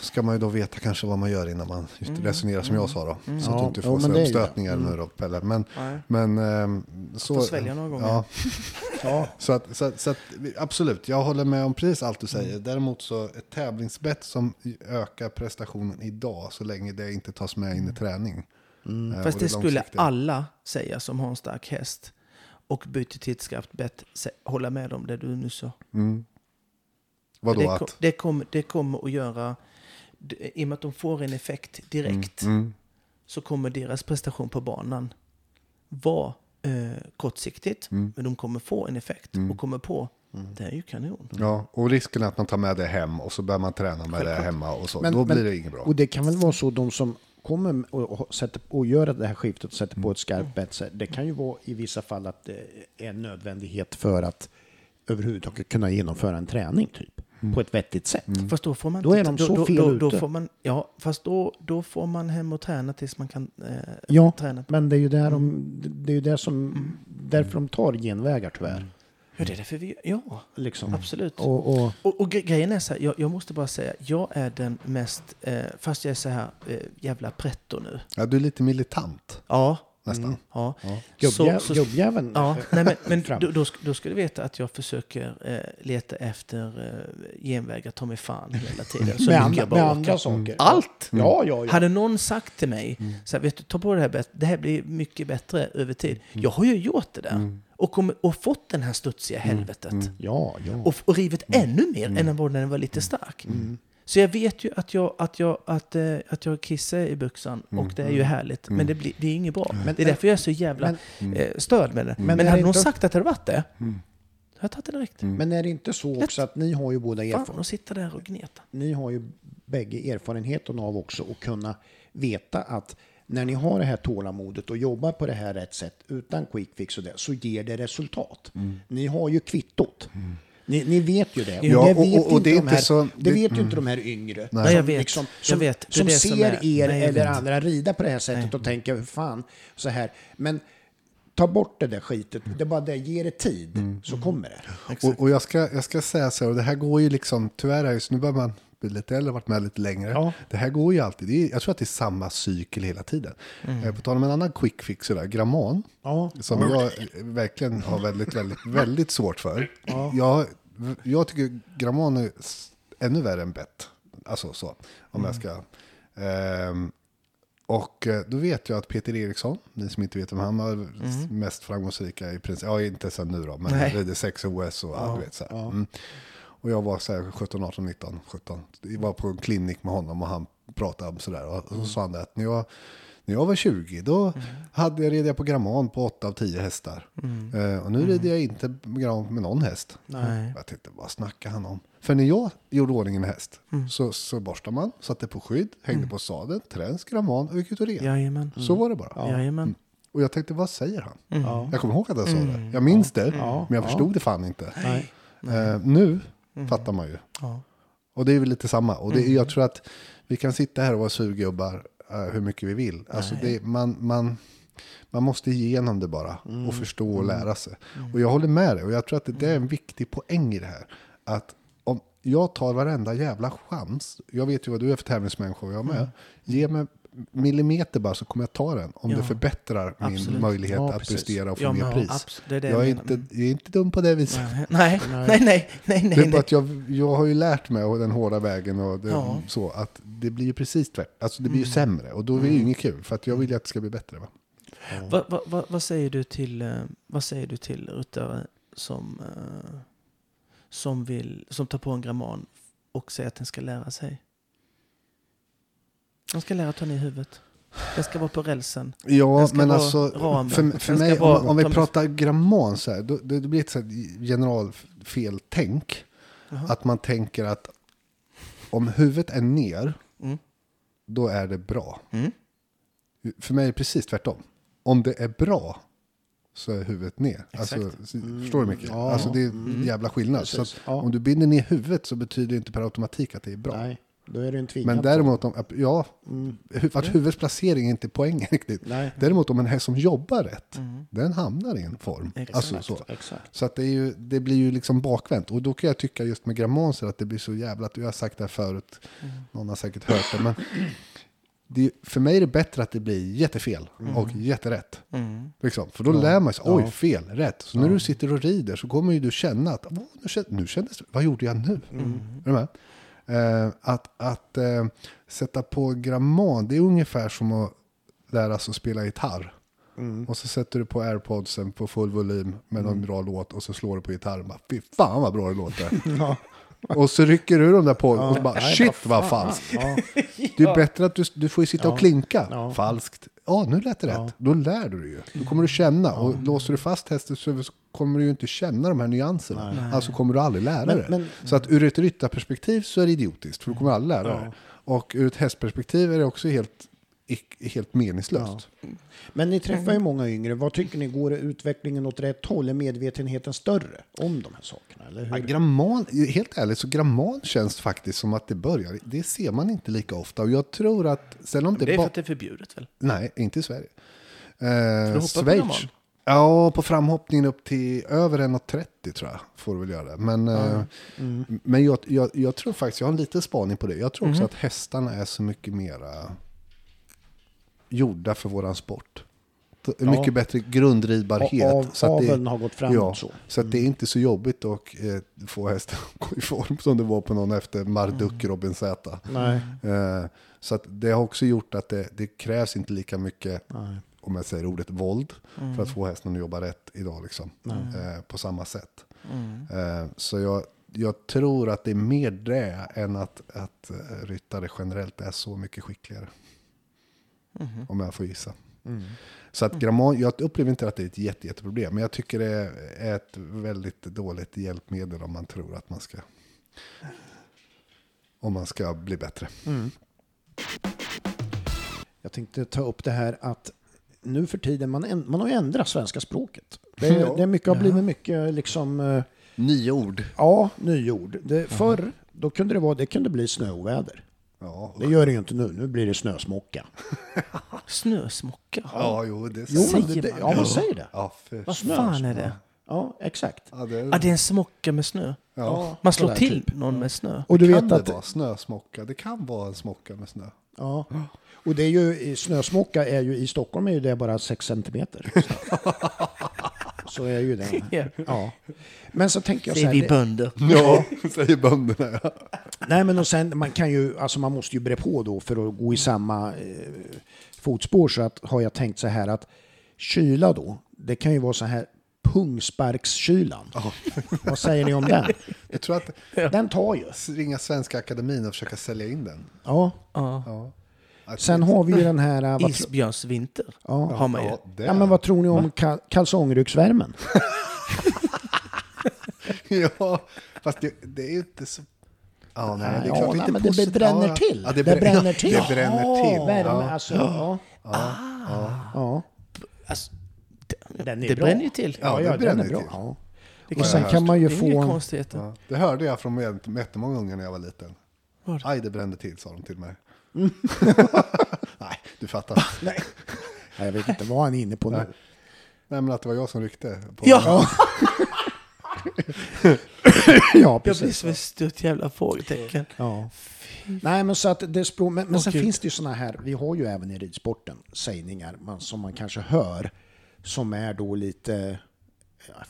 ska man ju då veta kanske vad man gör innan man resonerar som jag sa då. Så att Ja, du inte får det. uppstötningar nu då Pelle. Men, Nej. men ehm, så, Får svälja några gånger. Ja, [laughs] Ja. så, att, så, att, så att, absolut, jag håller med om precis allt du säger. Däremot så ett tävlingsbett som ökar prestationen idag så länge det inte tas med in i träning. Eh, Fast och det skulle alla säga som har en stark häst och byter skarpt bett hålla med om det du nu sa. Vadå det, att? kom, det, kommer, det kommer att göra, det- i och med att de får en effekt direkt, Mm. så kommer deras prestation på banan vara eh, kortsiktigt, Mm. men de kommer få en effekt och kommer på, det är ju kanon. Ja, och risken är att man tar med det hem och så börjar man träna med det hemma och så. Men- Då men- blir det inget bra. Och det kan väl vara så de som kommer och, sätter, och gör det här skiftet och sätter Mm. på ett skarpt bett. så Det kan ju vara i vissa fall att det är en nödvändighet för att överhuvudtaget kunna genomföra en träning typ. på ett vettigt sätt. Fast då får man Då är de så då, fel då, då ute. får man, Ja, fast då, då får man hem och träna tills man kan eh, Ja, träna. men det är ju där de, det är ju där som, därför de tar genvägar tyvärr. Ja, det är därför vi... Ja, Liksom. absolut. Och, och, Och, och gre- grejen är så här, jag, jag måste bara säga, jag är den mest, eh, fast jag är så här eh, jävla pretto nu. Ja, du är lite militant Ja, nästan. ja. gubbjä, Så- så- gubbjäveln Ja, nej, men, men [laughs] då, då, då ska du veta att jag försöker eh, leta efter eh, genvägar ta mig fan hela tiden. Så med, mycket andra, jag bara med andra saker. Allt! Ja, ja, ja. Hade någon sagt till mig, så här, vet du, ta på det här bättre, det här blir mycket bättre över tid. Jag har ju gjort det där. Och, kom, och fått den här studsiga helvetet. Ja, ja. Och, och rivit ännu mer än vad den var lite stark. Så jag vet ju att jag, att jag, att, eh, att jag kissar i byxan och det är ju härligt. Men det, blir, det är inget bra. det är därför jag är så jävla eh, störd med det. Men, är hade någon sagt att det hade varit det, då hade jag tagit det direkt. Men är det inte så också att ni har ju båda erfarenhet, sitta där och gneta. ni har ju bägge erfarenheten av också att kunna veta att när ni har det här tålamodet och jobbar på det här rätt sätt utan quick fix och det så ger det resultat. Ni har ju kvittot. Ni, ni vet ju det. Och Ja, det och- vet, och- och inte, det de här, så- det vet ju inte de här yngre. Nej, jag som vet. Liksom, Jag som, vet. Det är som det som ser är- er Nej, jag eller vet. andra rida på det här sättet och tänker, fan, så här. Men ta bort det där skitet. Det är bara det, ge det tid så kommer det. Och, och jag, ska, jag ska säga så och det här går ju liksom, tyvärr så, nu börjar man bli lite äldre, varit med lite längre. Ja. Det här går ju alltid, det är, jag tror att det är samma cykel hela tiden. Eh, På tal om en annan quick fix, sådär, Gramman, Ja. som jag eh, verkligen har väldigt, väldigt, [laughs] väldigt svårt för. Jag, jag tycker Gramman är ännu värre än bett. Alltså så, om jag ska... ehm, och eh, då vet jag att Peter Eriksson, ni som inte vet vem han var, mest framgångsrika i princip, ja inte sen nu då, men han rider 6 OS och ja, du vet så här. Mm. Och jag var så här 17, 18, 19, 17. Jag var på en klinik med honom och han pratade om sådär. Och så sa han det att när jag, när jag var 20 då hade jag red jag på Gramman på 8 av 10 hästar. Eh, och nu rider jag inte Gramman med någon häst. Nej. Jag tänkte, vad snackar han om? För när jag gjorde ordning en häst så, så borstade man, satte på skydd, hängde på sadeln, träns, Gramman och gick ut och red. Jajamän. Så var det bara. Jajamän. Och jag tänkte, vad säger han? Ja. Jag kommer ihåg att han sa det. Jag minns det, Ja. men jag förstod det fan inte. Nej. Eh, nu fattar man ju. Ja. Och det är väl lite samma. Och det, jag tror att vi kan sitta här och vara surgubbar eh, hur mycket vi vill. Alltså det, man, man, man måste igenom det bara och förstå och lära sig. Och jag håller med dig. Och jag tror att det, det är en viktig poäng i det här. Att om jag tar varenda jävla chans. Jag vet ju vad du är för tävlingsmänniska och jag med. Ge mig millimeter bara så kommer jag ta den. Om Ja. det förbättrar min Absolut. möjlighet Ja, att precis. prestera och få Ja, mer pris. det är det jag, är jag inte, jag är inte dum på det viset. [laughs] Nej, nej, nej, nej, nej, Det är nej. bara att jag, jag har ju lärt mig den hårda vägen och det, Ja. så att det blir ju precis tvärt. Alltså det blir ju sämre och då är det ju inget kul för att jag vill ju att det ska bli bättre. Va? Vad vad- vad- vad säger du till, eh, vad säger du till ryttare som, eh, som, vill, som tar på en gramman och säger att den ska lära sig? Den ska lära att ta ner huvudet. Den ska vara på rälsen. Ja, men vara alltså för, för mig, vara- om, om vi pratar gramman så här, då, det, det blir ett så här generalfeltänk. Att man tänker att om huvudet är ner, Mm. då är det bra. Mm. För mig är det precis tvärtom. Om det är bra så är huvudet ner. Alltså, Exakt. Förstår du mycket? Ja. Alltså det är en jävla skillnad. Så Precis. att Ja. Om du binder ner huvudet så betyder det inte per automatik att det är bra. Nej, då är det en tvingad Men däremot, om, ja, Mm. att huvudets placering är inte poängen riktigt. Nej. Däremot om en häst som jobbar rätt, den hamnar i en form. Exakt. Alltså, så. Exakt. så att det, är ju, det blir ju liksom bakvänt. Och då kan jag tycka just med grammonser att det blir så jävla, att jag har sagt det här förut, någon har säkert hört det, men det, för mig är det bättre att det blir jättefel och jätterätt. Mm. Liksom. För då lär man sig, oj, Ja. fel, rätt. Så när du sitter och rider så kommer ju du känna att, "Åh, nu, kändes, nu kändes det, vad gjorde jag nu? Är du med? Eh, att att eh, sätta på gramman, det är ungefär som att lära sig att spela gitarr. Och så sätter du på airpodsen på full volym med någon bra låt och så slår du på gitarren. Fy fan vad bra det låter. [laughs] Ja. Och så rycker du dem där på och bara Nej, shit vad falskt. Det är bättre att du, du får sitta och klinka. Falskt. Ja, nu lät det rätt. Då lär du dig ju. Då kommer du känna. Och låser du fast hästen så så kommer du ju inte känna de här nyanserna. Alltså kommer du aldrig lära Men- dig. men- Så att ur ett ryttarperspektiv så är det idiotiskt. För du kommer aldrig lära dig. Och ur ett hästperspektiv är det också helt helt meningslöst. Men ni träffar ju många yngre. Vad tycker ni? Går utvecklingen åt rätt håll? Är medvetenheten större om de här sakerna? Eller Ja, hur? gramman, helt ärligt så gramman känns faktiskt som att det börjar. Det ser man inte lika ofta. Och jag tror att, sen om det, Det är för att det är förbjudet väl? Nej, inte i Sverige. Eh, Schweiz. Ja, på framhoppningen upp till över 1,30 tror jag. Får du väl göra det. Men, eh, Mm. men jag, jag, jag tror faktiskt, jag har en liten spaning på det. Jag tror också Mhm. att hästarna är så mycket mera gjorda för våran sport. Det Ja. Mycket bättre grundridbarhet. Av, så att det- aveln har gått framåt Ja, så. så att det är inte så jobbigt att eh, få hästen att gå i form som det var på någon efter Marduk Robin Z. Nej. Eh, så att det har också gjort att det, det krävs inte lika mycket, Nej. om jag säger ordet våld, för att få hästen att jobba rätt idag liksom, eh, på samma sätt. Eh, så jag, jag tror att det är mer det än att, att eh, ryttare generellt är så mycket skickligare. Om jag får gissa. Så att gramman, jag upplever inte att det är ett jätte, jätteproblem. Men jag tycker det är ett väldigt dåligt hjälpmedel om man tror att man ska om man ska bli bättre. Jag tänkte ta upp det här att nu för tiden, man, man har ju ändrat svenska språket. Det, är- Ja. det är mycket, har blivit mycket liksom, eh, Nya ord. ja, nyord. Det, förr, då kunde det vara, det kunde bli snöoväder. Ja, Det gör det ju inte nu, nu blir det snösmocka. [laughs] Snösmocka? ja jo, det Jo, Säger det, det, man ja, man säger det. Ja. Vad fan är det? Ja, exakt. Ja, det, Ja, det är en smocka med snö. ja. Man slår till typ. någon med snö. Och du kan vet det att, vara snösmocka? Det kan vara en smocka med snö. ja, och det är ju, i snösmocka är ju, i Stockholm är ju det bara 6 centimeter. [laughs] Så är ju det. Ja. Men så tänker jag så Säger här, vi det, bönder. [laughs] Ja, [laughs] säger bönderna. Ja. Nej, men och sen, man kan ju, alltså man måste ju bre på då för att gå i samma eh, fotspår. Så att, har jag tänkt så här att kyla då, det kan ju vara så här pungsparkskylan. Vad säger ni om den? Jag tror att Den tar ju. ringa Svenska Akademin och försöka sälja in den. Ja. Ja. Ja. Sen har vi ju den här... Vad, tro- Isbjörnsvinter Ja. har man ju. Ja, det. ja, men vad tror ni om ka- kalsongrycksvärmen? [laughs] ja, fast det, det är ju inte så... Ja, nej, det är Ja, klart nej, inte men det bränner Ja, till. Ja, Det brä- [laughs] bränner ja, till. Det bränner till. Värme, Ja. alltså. Ja. Ja. Alltså, Den är det bra. bränner ju till. Ja, det ja, den bränner är bra. till. Ja. Det Och sen kan man ju det få... konstigheter. Ja, det hörde jag från jät- jättemånga gånger när jag var liten. Vad? Aj, det brände till, sa de till mig. Mm. [laughs] nej, du fattar. Nej. Nej, Jag vet inte vad han är inne på nu. Nej, men att det var jag som ryckte. På Ja, [laughs] Ja, jag blir precis. som ett stort jävla frågetecken. Ja. Nej, men så att det är språk, men, men sen Gud. finns det ju såna här, vi har ju även i ridsporten sägningar man, som man kanske hör som är då lite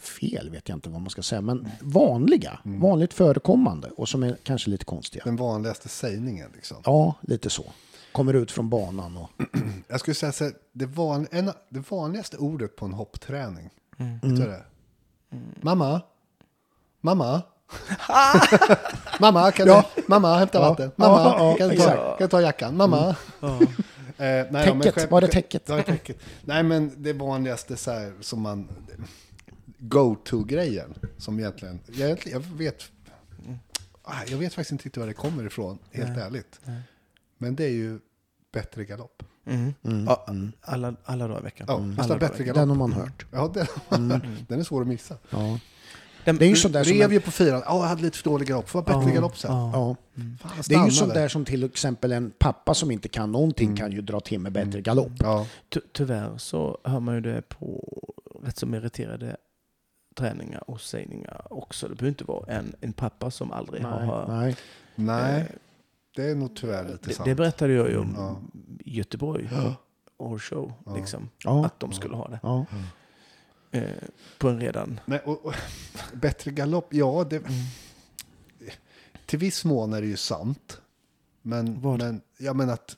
fel, vet jag inte vad man ska säga, men vanliga, vanligt förekommande och som är kanske lite konstiga. Den vanligaste sägningen. Liksom. Ja, lite så. Kommer ut från banan och... [clears throat] Jag skulle säga så här, det, van, en, det vanligaste ordet på en hoppträning. Mm. Vet du det är? Mamma? Mamma? [laughs] mamma, kan Ja. du, mamma, hämta Ja. vatten. Mamma, Ja, ja, kan, du ta. Mm. kan du ta jackan? Mamma? [laughs] Eh, nej, men Täcket, skämt- var det täcket? Ja, täcket. Nej, men det vanligaste så här, som man... Go-to-grejen. Som egentligen... Jag, egentligen- jag vet... Ah, Jag vet faktiskt inte riktigt var det kommer ifrån, helt ärligt. Men det är ju bättre galopp. Mm. Ja, alla, alla dagar i veckan. Ja, Alla dagar i bättre galopp. Den har man hört. Ja, den, den är svår att missa. Ja. Den, Det är ju sånt där som... Rev ju på fyran. Ja, jag hade lite för dålig galopp. Får vara bättre Ja, galopp sen. ja. Ja. Fan, Det är ju sånt där. som till exempel en pappa som inte kan någonting kan ju dra till med bättre galopp. Ja, Ty, tyvärr så hör man ju det på rätt så meriterade träningar och sägningar också. Det behöver inte vara en, en pappa som aldrig har Nej, hört. nej. nej. Det är nog tyvärr lite Det, sant. det berättade jag ju om Ja. Göteborg. Or show, liksom. Ja. Att de skulle ha det. Ja. Eh, på en redan... Nej, och, och, [laughs] bättre galopp, ja det... Till viss mån är det ju sant. Men, Vad? men, ja, men att,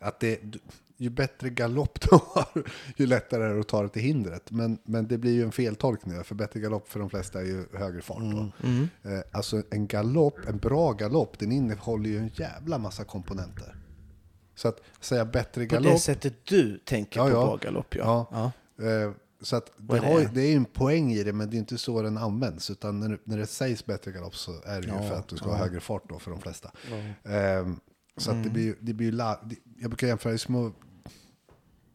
att det, ju bättre galopp [laughs] du har, ju lättare är det att ta det till hindret. Men, men det blir ju en feltolkning, för bättre galopp för de flesta är ju högre fart. Då. Mm. Eh, alltså en galopp, en bra galopp, den innehåller ju en jävla massa komponenter. Så att säga bättre På det galopp, sättet du tänker Ja, på ja. bra galopp, ja. Ja. ja. eh, så att det, är ju- det är en poäng i det, men det är inte så den används. Utan när, när det sägs bättre galopp så är det ju för att du ska ha högre fart då för de flesta. Ehm, Så att det blir, ju- det blir la, jag brukar jämföra det som att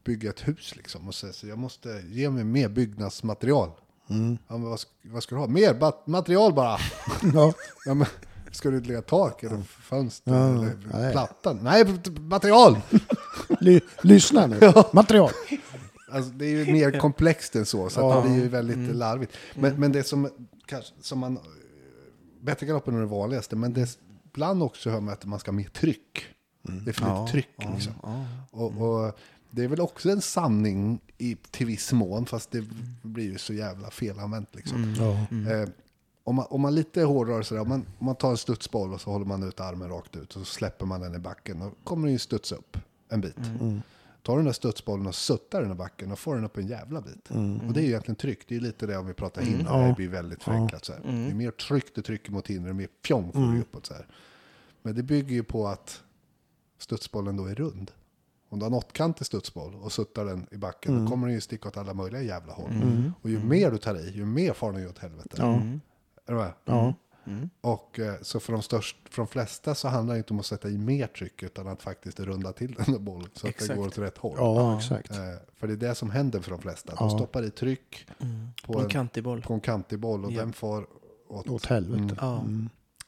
bygga ett hus liksom. Och säga så jag måste ge mig mer byggnadsmaterial. Mm. Ja, men vad, ska, vad ska du ha? Mer material bara! [laughs] Ja. Ja, men, ska du lägga tak eller fönster Ja, eller nej. plattan? Nej, material! [laughs] Ly, lyssna nu. [laughs] Material. Alltså, det är ju mer komplext än så, så att det blir ju väldigt larvigt. Men, men det som, kanske, som man... Bättre galoppen är det vanligaste, men det, ibland också hör man att man ska ha mer tryck. Det är för lite tryck liksom. Och, och det är väl också en sanning i, till viss mån, fast det blir ju så jävla felanvänt liksom. Ja. Eh, om, man, om man lite hårdrar sådär, om man, om man tar en studsboll och så håller man ut armen rakt ut och så släpper man den i backen, då kommer den ju studsa upp en bit. Tar du den där studsbollen och suttar den i backen, då får den upp en jävla bit. Och det är ju egentligen tryck, det är ju lite det om vi pratar hinder, det blir väldigt förenklat så. Det är mer tryck du trycker mot hinder, mer fjong får du uppåt så. Men det bygger ju på att studsbollen då är rund. Om du har en åttkantig studsboll och suttar den i backen, då kommer den ju sticka åt alla möjliga jävla håll. Och ju mer du tar i, ju mer far den ju åt helvete. Ja. Är du med? Ja. Och eh, så för de, störst, för de flesta så handlar det inte om att sätta i mer tryck utan att faktiskt runda till den där bollen så att Exakt. det går åt rätt håll. ja, exakt. Eh, för det är det som händer för de flesta. De stoppar i tryck på, På en en, kantig boll. på en kantig boll och Ja. den får åt... Åt helvete. Ja.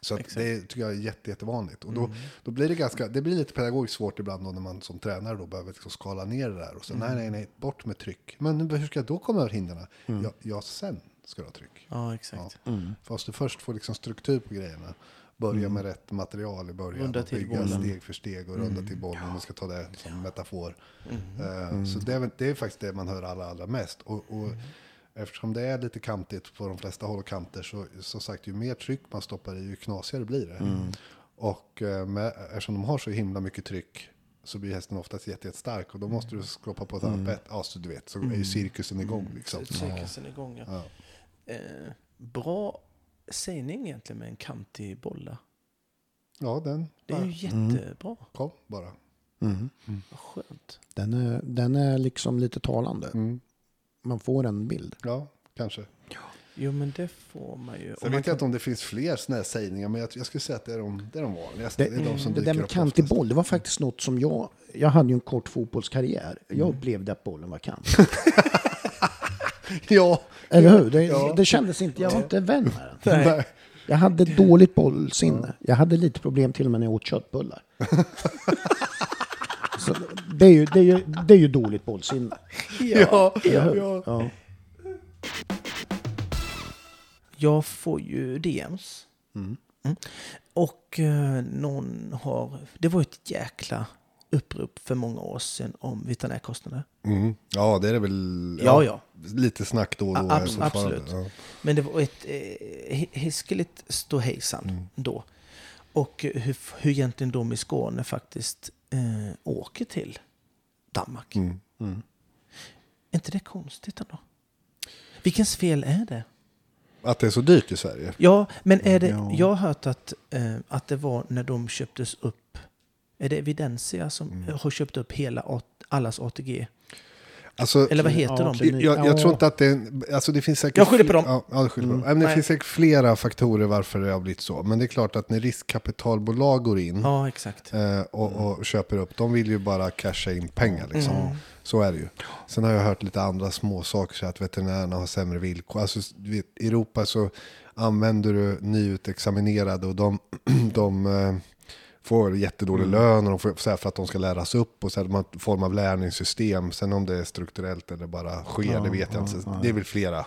Så. Mm. det tycker jag är jätte, jättevanligt. Och då, då blir det ganska, det blir lite pedagogiskt svårt ibland då när man som tränare då behöver liksom skala ner det där och så Mm. nej, nej, nej, bort med tryck. Men hur ska jag då komma över hindren? Mm. Ja, ja, sen ska du ha tryck. Ja, exakt. Fast du först får liksom struktur på grejerna. Börja med rätt material i början. Runda till bygga bollen. steg för steg och runda till bollen. Om man ska ta det som metafor. Mm. Eh, Så det är, det är faktiskt det man hör allra, allra mest. Och, och Eftersom det är lite kantigt på de flesta håll och kanter så som sagt ju mer tryck man stoppar i ju knasigare blir det. Och eh, med, eftersom de har så himla mycket tryck så blir hästen oftast jätte, jättestark och då måste du skroppa på ett annat bett. Ja, så du vet, så är ju cirkusen igång liksom. Cirkusen igång, ja. Ja. Eh, bra sägning egentligen med en kantig bolla. Ja, den Det är ju jättebra. kom bara. Mm. Vad skönt. Den, är, den är liksom lite talande. Mm. Man får en bild. Ja, kanske. Jo, men det får man ju. Sen vet jag inte kan- om det finns fler sådana här sägningar, men jag, jag skulle säga att det är de, det är de vanligaste. Det, Det, är de som det dyker där med kantig boll, det var faktiskt något som jag... Jag hade ju en kort fotbollskarriär. Jag Mm. upplevde att bollen var kant. [laughs] Ja, Eller hur? Det, Ja. det kändes inte... Jag var inte vän med den. nej. Jag hade dåligt bollsinne. Jag hade lite problem till och med när jag åt köttbullar. [laughs] Så det, är ju, det, är ju, det är ju dåligt bollsinne. Ja, hur? ja. Ja. Jag får ju DMs. Mm. Och eh, någon har... Det var ett jäkla upprop för många år sedan om veterinärkostnader. Mm. ja, det är det väl. Ja, ja. Lite snack då och då. Ja, abs- absolut. Ja. Men det var ett eh, hi- hiskeligt ståhejsan då. Och hur, hur egentligen de i Skåne faktiskt eh, åker till Danmark. Mm. Är inte det konstigt ändå? Vilkens fel är det? Att det är så dyrt i Sverige. Ja, men är det, Ja. jag har hört att, eh, att det var när de köptes upp. Är det Evidensia som Mm. har köpt upp hela allas ATG? Alltså, Eller vad heter Ja, de? jag, jag Ja. tror inte att det är en, alltså det finns säkert... Jag skyller på dem. Ja, ja, skyller på dem. Nej, Men det finns säkert flera faktorer varför det har blivit så. Men det är klart att när riskkapitalbolag går in Ja, exakt. eh, och, och köper upp, de vill ju bara casha in pengar liksom. Mm. Så är det ju. Sen har jag hört lite andra små saker, så att veterinärerna har sämre villkor. Alltså, I Europa så använder du nyutexaminerade och de, [clears throat] de eh, får jättedålig Mm. lön och de får, så här, för att de ska läras upp och så här, man har en form av lärningssystem. Sen om det är strukturellt eller bara sker, det vet jag inte. Det är väl flera.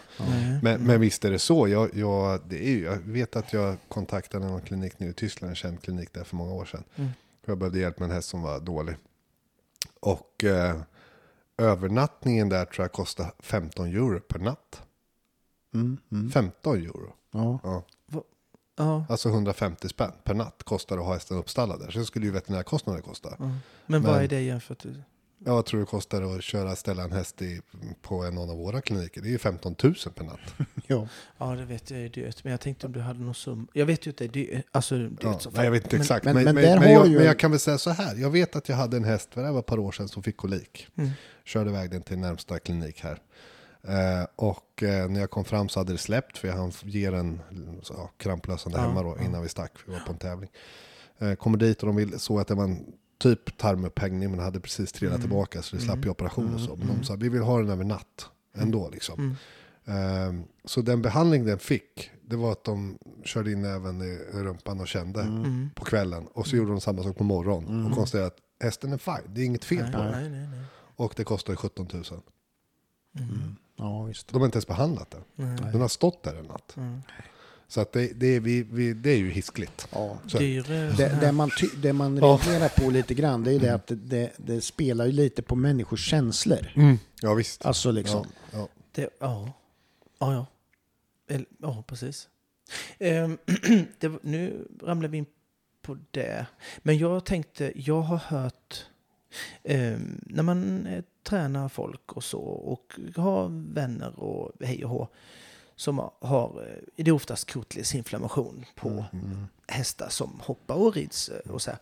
Men, men visst är det så. Jag, jag, det är ju, jag vet att jag kontaktade någon klinik nu i Tyskland, en känd klinik där för många år sedan. Mm. Jag behövde hjälp med en häst som var dålig. Och eh, övernattningen där tror jag kostar 15 euro per natt. Mm, mm. 15 euro. Ja. Ja. Alltså 150 spänn per natt kostar det att ha hästen uppstallad där. Så skulle ju veterinärkostnader kosta. ja. Men vad Men- är det jämfört med... Ja, Jag tror det kostar att köra ställa en häst i, på en av våra kliniker. Det är ju 15 000 per natt. [laughs] Ja. Ja, det vet jag är dyrt. Men jag tänkte om du hade någon sum. Jag vet ju att det. Alltså, dyrt Ja, som nej, jag vet inte Men- exakt. men- Men, men, men men, har jag, ju- men jag kan väl säga så här. Jag vet att jag hade en häst, för det här var ett par år sedan, som fick kolik. Mm. Körde iväg den till närmsta klinik här. Eh, och eh, när jag kom fram så hade det släppt, för jag hann ge den så, ja, kramplösande Ja, hemma då, ja. innan vi stack, för vi var på en tävling. Eh, kommer dit och de vill så att det var en typ tarmupphängning men hade precis trillat Mm. tillbaka så det slapp ju operation och så. Men de sa vi vill ha den över natt ändå liksom. Mm. Eh, så den behandling den fick det var att de körde in även i rumpan och kände Mm. på kvällen. Och så gjorde de samma sak på morgonen och konstaterade att hästen är fine, det är inget fel på den. Nej, nej, nej. Och det kostar ju 17 000. Ja, visst. De har inte ens behandlat den. Den har stått där en natt. Mm. Så att det, det, är, vi, vi, det är ju hiskligt. Ja. Det, det man, ty, det man Ja. reagerar på lite grann det är det att det, det, det spelar ju lite på människors känslor. ja visst. Alltså liksom. Ja, ja. Det, ja. Ja, ja. Eller, ja, precis. Ehm, [clears throat] det, nu ramlar vi in på det. Men jag tänkte, jag har hört ehm, när man eh, tränar folk och så och har vänner och hej och hå som har- eh, det är oftast kotledsinflammation på hästar som hoppar och rids eh, och så här.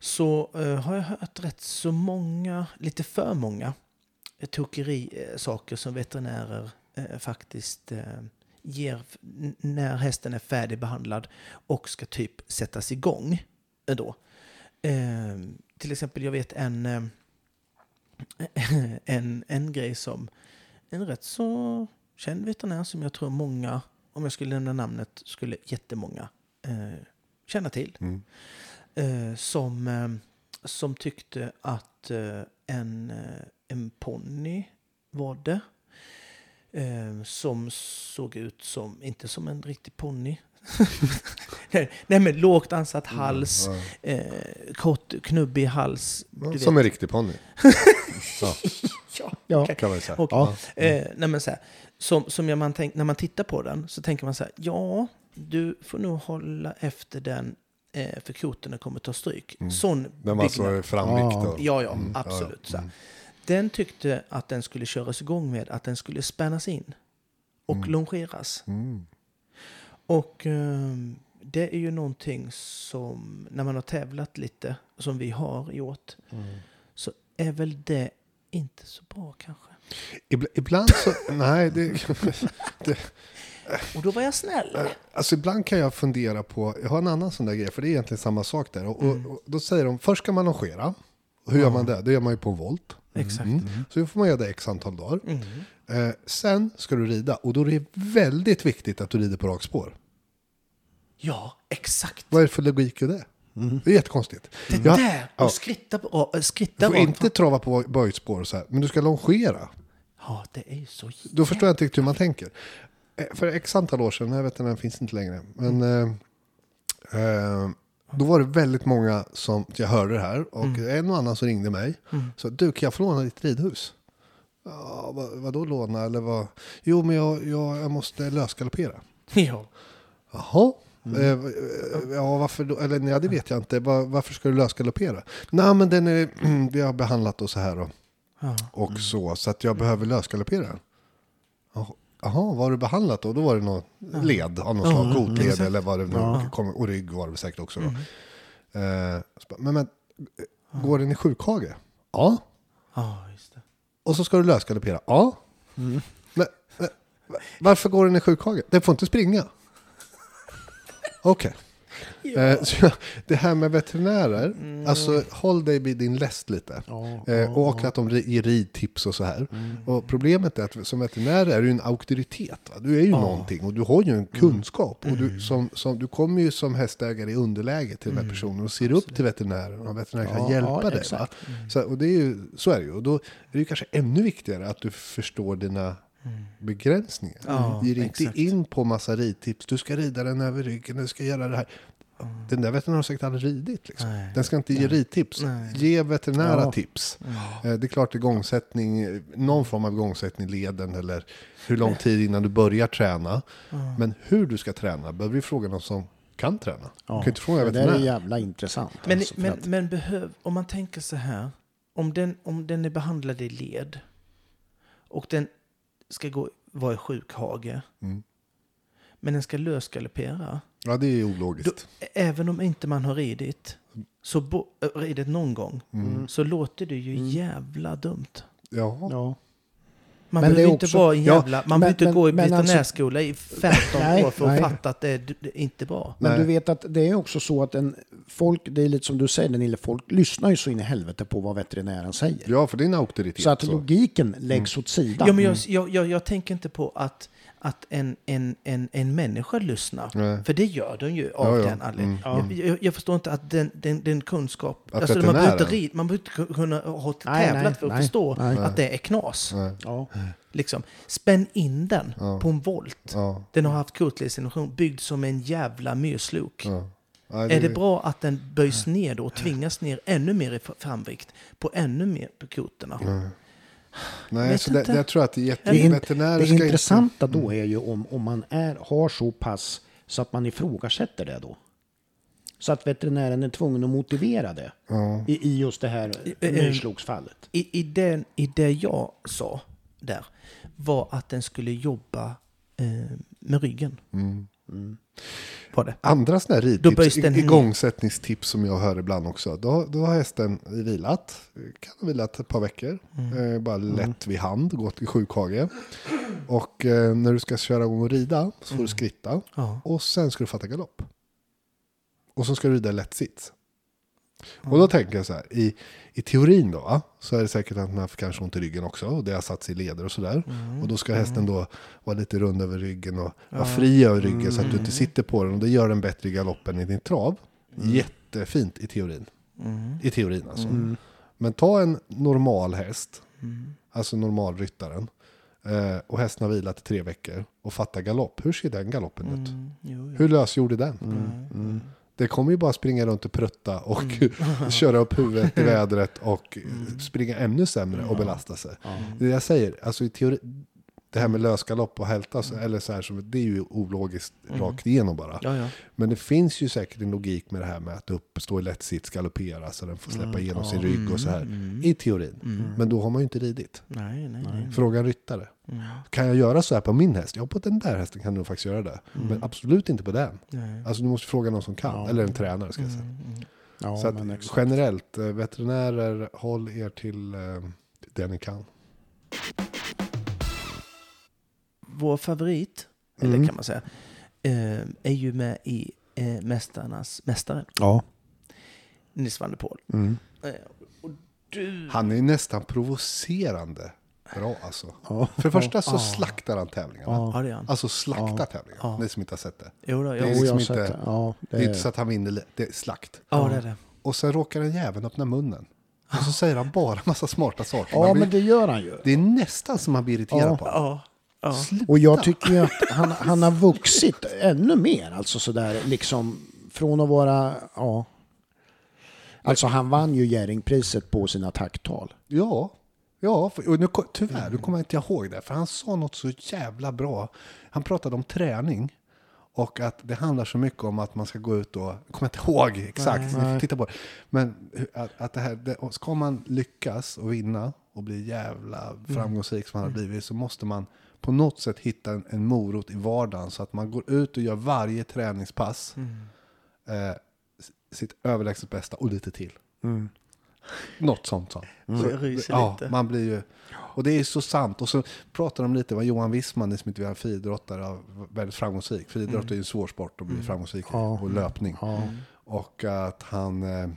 Så eh, har jag hört rätt så många, lite för många, tokeri-saker som veterinärer eh, faktiskt eh, ger när hästen är färdigbehandlad och ska typ sättas igång. eh, Då. Eh, till exempel, jag vet en, eh, [laughs] en, en grej som en rätt så känd veterinär som jag tror många, om jag skulle nämna namnet, skulle jättemånga eh, känna till. Mm. Eh, som, eh, som tyckte att eh, en, eh, en ponny var det. Eh, som såg ut som, inte som en riktig ponny. [laughs] nej, men lågt ansatt hals, eh, kort, knubbig hals. Ja, som vet. en riktig ponny. [laughs] Ja, Ja. kan man säga. och, Ja. eh, nej men så här, som, som jag, man tänk, när man tittar på den så tänker man så här, ja, du får nog hålla efter den eh, för koterna kommer ta stryk. Sån Mm. Den var byggnad. så framvikt. Ja. och- Ja, ja, Mm, absolut. ja, Så här. mm. Den tyckte att den skulle köras igång med att den skulle spännas in och Mm. longeras. Mm. Och ehm, det är ju någonting som, när man har tävlat lite, som vi har gjort, Mm. så är väl det inte så bra kanske. Ibl- Ibland så, nej, det, Och då var jag snäll. alltså ibland kan jag fundera på, jag har en annan sån där grej, för det är egentligen samma sak där. Och, och, och då säger de, först ska man longera. Hur gör man det? Det gör man ju på volt. Exakt. Mm. Så då får man göra det x antal dagar. Mm. Eh, sen ska du rida, och då är det väldigt viktigt att du rider på rakspår. Ja, exakt. Vad är det för logik i det? Det är jättekonstigt. Det Ja, där, ja. och skritta, på- äh, Du skritta får rakt inte trava på böjspår och så här, men du ska longera. Ja, det är ju så Då förstår jag inte riktigt hur man tänker. Eh, För x antal år sedan, jag vet inte, den finns inte längre, men eh, eh, då var det väldigt många som, jag hörde det här, och en och annan som ringde mig. Så du, kan jag få låna ditt ridhus? Ja, vad, vadå låna eller vad? Jo, men jag, jag, jag måste lösgaloppera. [laughs] Ja. Jaha. Eh, eh, ja, varför då? Eller nej, det vet jag inte. Var, varför ska du lösgaloppera? Nej, men den är, [clears throat] vi har behandlat och så här och, Ja. och så, så att jag behöver lösgaloppera den. Jaha, vad har du behandlat då? Då var det någon led av något slag, kotled eller vad det nu kom, och rygg var det säkert också. Då. Eh, så bara, men, men går den i sjukhage? Ja. ja, just det. Och så ska du lösgaloppera? Ja. Men, men, va- varför går den i sjukhage? Den får inte springa. [laughs] Okej. Eh, så jag- det här med veterinärer, alltså håll dig vid din läst lite. Ja, Eh, och att de ger ridtips och så här. Och problemet är att som veterinär är du en auktoritet. Va? Du är ju någonting och du har ju en kunskap. Och du, som, som, du kommer ju som hästägare i underläge till den här personen och ser upp till veterinären. Och veterinären kan Ja, hjälpa ja, dig. Så, och det är ju, så är det ju. Och då är det kanske ännu viktigare att du förstår dina begränsningar. Ja, Ge dig inte in på massa ridtips. Du ska rida den över ryggen, du ska göra det här. Den där veterinären har säkert aldrig ridit. Liksom. Nej. Den ska inte ge ridtips. Nej. Ge veterinära Ja. tips. Eh, Det är klart igångsättning, någon form av igångsättning i leden eller hur lång tid innan du börjar träna. Men hur du ska träna behöver vi fråga någon som kan träna. Du kan inte fråga det är jävla intressant. Men, alltså, men, att- men behöv, om man tänker så här, om den, om den är behandlad i led och den ska gå, vara i sjukhage, Mm. men den ska lösgaloppera, Ja, det är då, ologiskt. även om inte man har ridit, så bo, äh, ridit någon gång, Mm. så låter det ju jävla dumt. Ja. ja. Man Men behöver inte också- vara en ja, jävla... man men- behöver inte men- gå i men alltså- veterinärskola i 15 Nej, år för att nej. fatta att det är, det är inte bra. Men Nej. du vet att det är också så att en, folk, det är lite som du säger Nille, folk lyssnar ju så in i helvete på vad veterinären säger. Ja, för det är en auktoritet. så att så. logiken läggs åt sidan. Ja, men jag, jag, jag, jag tänker inte på att, att en, en, en, en människa lyssnar. Nej. För det gör den ju av Ja, ja. den anledningen. Mm. Jag, jag, jag förstår inte att den, den, den kunskap... Att Alltså, man, behöver inte veterinären- rid, man behöver inte kunna ha tävlat nej, för att nej, förstå nej. att det är knas. Ja. Liksom. Spänn in den Ja. på en volt. Ja, Den har haft kortledsinnovation byggd som en jävla myrslok. Är det bra att den böjs ner då och tvingas ner ännu mer i framvikt på ännu mer på kotorna? Nej, så det, jag tror att det är. Det, in, veterinärer det ska inte- intressanta då är ju om, om man är, har så pass så att man ifrågasätter det då. Så att veterinären är tvungen att motivera det Ja. i, i just det här eh, myrslokdsfallet. I, i, den, I det jag sa där var att den skulle jobba eh, med ryggen. Mm. Var det. Andra sådana här ridtips, igångsättningstips som jag hör ibland också. Då, då har hästen vilat, kan ha vilat ett par veckor. Mm. Eh, bara lätt vid hand, gått i sjukhage. Och eh, när du ska köra igång och rida så får Mm. du skritta. Ja. Och sen ska du fatta galopp. Och så ska du rida lätt sits. Och då tänker jag så här, i, i teorin då, va, så är det säkert att man har kanske ont i ryggen också. Och det har satt sig i leder och sådär. Mm. Och då ska hästen då vara lite rund över ryggen och vara fri över ryggen så att du inte sitter på den. Och det gör den bättre i galoppen i din trav. Jättefint i teorin. Mm. I teorin alltså. Men ta en normal häst, Mm. alltså normalryttaren. Eh, och hästen har vilat i tre veckor och fattar galopp. Hur ser den galoppen ut? Mm. Jo, jo. Hur lösgjord är den? Mm. Det kommer ju bara springa runt och prutta och [laughs] köra upp huvudet i vädret och springa ännu sämre och belasta sig. Det jag säger, alltså i teori, det här med lösgalopp och hälta, så- eller så här, det är ju ologiskt rakt igenom bara. Ja, ja. Men det finns ju säkert en logik med det här med att upp, stå i lätt sits, galoppera så den får släppa igenom sin rygg och så här. I teorin. Men då har man ju inte ridit. Nej, nej, nej. Fråga en ryttare. Kan jag göra så här på min häst? Ja, på den där hästen kan du nog faktiskt göra det. Men absolut inte på den. nej. Alltså du måste fråga någon som kan, eller en tränare ska jag säga. Ja, så generellt, eh, veterinärer, håll er till eh, det ni kan. Vår favorit, Mm. eller kan man säga, eh, är ju med i eh, Mästarnas Mästare, Ja. Nils van der Poel. Mm. Eh, och du... Han är nästan provocerande bra alltså. Ja. För det första så slaktar han tävlingarna. Ja. Ja, det han. Alltså slakta Ja. tävlingar. Ja. Ni som inte har sett det. Jo, då, Det är liksom jag har inte- sett det. Ja, Det är inte så att han vinner, det är slakt. ja, det är det. Och sen råkar den jäveln öppna munnen. Och så säger han bara massa smarta saker. ja blir, men det gör han ju. det är nästan som man blir irriterad Ja. på. Ja, ja. Och jag tycker ju att han, han har vuxit ännu mer. Alltså sådär liksom från att vara, ja. Alltså han vann ju Jerringpriset på sina tacktal. Ja, ja för, och nu, tyvärr, nu kommer jag inte ihåg det. För han sa något så jävla bra. Han pratade om träning. Och att det handlar så mycket om att man ska gå ut och, jag kommer inte ihåg exakt, ni får titta på det. Men att, att det här, det, ska man lyckas och vinna och bli jävla framgångsrik som han har blivit så måste man på något sätt hitta en, en morot i vardagen så att man går ut och gör varje träningspass eh, s- sitt överlägset bästa och lite till. Något sånt. Så. Så jag ryser ja, lite. man blir ju... Och det är så sant. Och så pratar de lite vad Johan Wissman, ni som inte ha friidrottare, väldigt framgångsrik. Friidrott är ju en svår sport att bli framgångsrik i, och löpning. Och att han eh,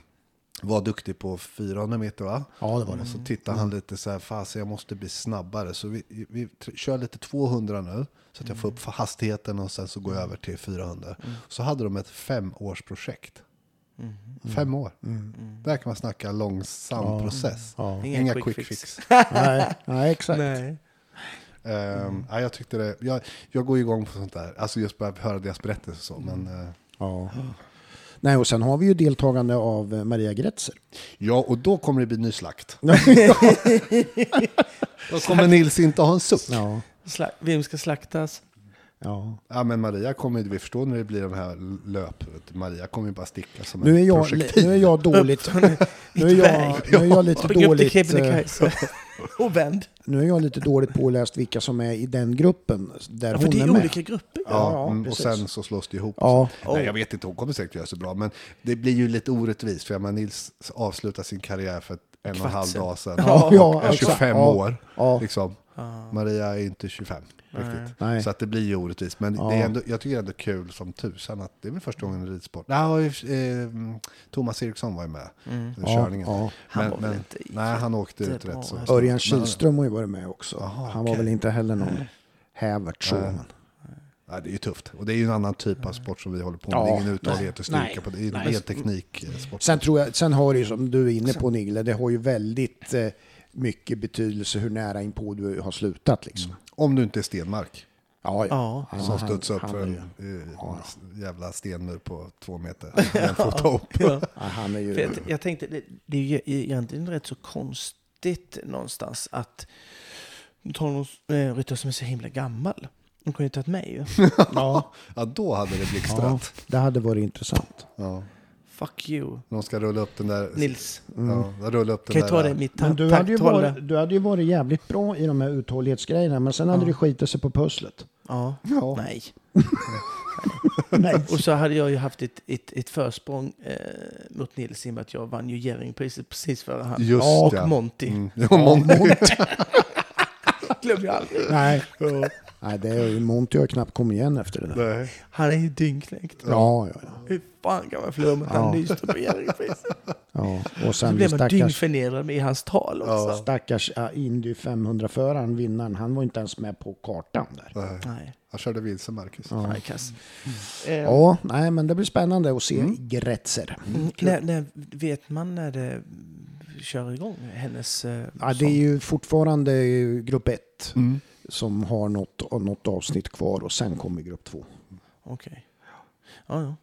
var duktig på 400 meter va? Ja, det var det. Och så tittar han lite så här, fasen jag måste bli snabbare. Så vi, vi kör lite 200 nu. Så att jag får upp för hastigheten och sen så går jag över till 400. Så hade de ett femårsprojekt. Fem år. Där kan man snacka långsam process. Ja. Inga Inga quick quick, fix. fix. [laughs] Nej, nej, exakt. Nej. Ehm, ja, jag tyckte det, jag, jag går igång på sånt där. Alltså just bara höra deras berättelser och så. Men, eh, Ja. Nej, och sen har vi ju deltagande av eh, Maria Gretzer. ja, och då kommer det bli ny slakt. [laughs] [laughs] då kommer Nils inte ha en suck. Ja. Vem ska slaktas? Ja. Ja, men Maria kommer ju, vi förstår när det blir de här löp. Maria kommer ju bara sticka som Nu är en jag, projektil. nu är jag dåligt... Nu är jag, nu är jag lite dåligt... eh, [laughs] och vänd. Nu är jag lite dåligt påläst vilka som är i den gruppen där Ja, för hon det är är med. olika grupper. Ja, Ja, mm, och sen så slås det ihop. Ja. Nej, jag vet inte, hon kommer säkert göra så bra. Men det blir ju lite orättvist. För jag menar, Nils avslutar sin karriär för en och en halv dag sedan. Ja, och ja, är exakt. 25 Ja, år. ja. Liksom. Maria är inte 25 riktigt. Nej. Så att det blir ju orättvist. Men Ja. det är ändå, jag tycker ändå kul som tusan att det är väl första gången i ridsport. Ja, eh, Thomas Eriksson var ju med i Ja, körningen. ja. Han var väl inte nej, han åkte ut rätt så. Örjan Men- Kihlström har ju varit med också. Jaha, Han var väl inte heller någon hävert så. Nej. men- Ja, det är ju tufft. Och det är ju en annan typ av sport som vi håller på med. det är Ja, ingen uthållighet och styrka nej, på det. Det är ju en tekniksport. Sen tror jag, sen har det ju som du är inne på Nille, det har ju väldigt eh, mycket betydelse hur nära inpå du har slutat liksom. Om du inte är Stenmark. Ja, Ja. Han- Som studsade upp för en, eh, jävla stenmur på två meter. [laughs] En fot upp. Ja. Ja, han är ju... För jag, jag tänkte, det, det är ju egentligen rätt så konstigt någonstans att ta någon eh, ryttare som är så himla gammal. De kunde ju tagit mig ju. ja, [laughs] Ja, då hade det ja, blixtrat. det hade varit intressant. Ja. Fuck you, De ska rulla upp den där... Nils. Ja, rulla upp den Kan jag där... ta det mitt Men du hade, ju varit, du hade ju varit jävligt bra i de här uthållighetsgrejerna, men sen hade du skitit sig på pusslet. Ja. Ja. Nej. [laughs] Nej. Och så hade jag ju haft ett, ett, ett försprång eh, mot Nils i och med att jag vann ju Jerringpriset precis före han. Just och ja. Monty. Mm. Ja, Monty. [laughs] [laughs] Glömmer jag aldrig. Nej. Nej, det är ju Monty har knappt kommit igen efter det där. Nej. Han är ju dyngknäckt. Ja, ja, ja. Hur fan kan man förlora mot Ja. han Nyström på Jerringpriset? [laughs] ja. Och Så sen blev man stackars, dyngförnedrad i hans tal också. stackars ja, Indy 500-föraren, vinnaren, han var inte ens med på kartan där. Nej. Nej, Han körde vilse, Marcus. han är kass. Eh, Ja, nej, men det blir spännande att se Gretzer. mm, när, när, vet man när det kör igång? Hennes... Eh, Ja, det är ju fortfarande grupp 1 Mm. som har något, något avsnitt kvar och sen kommer grupp 2. Okej. Ja, ja.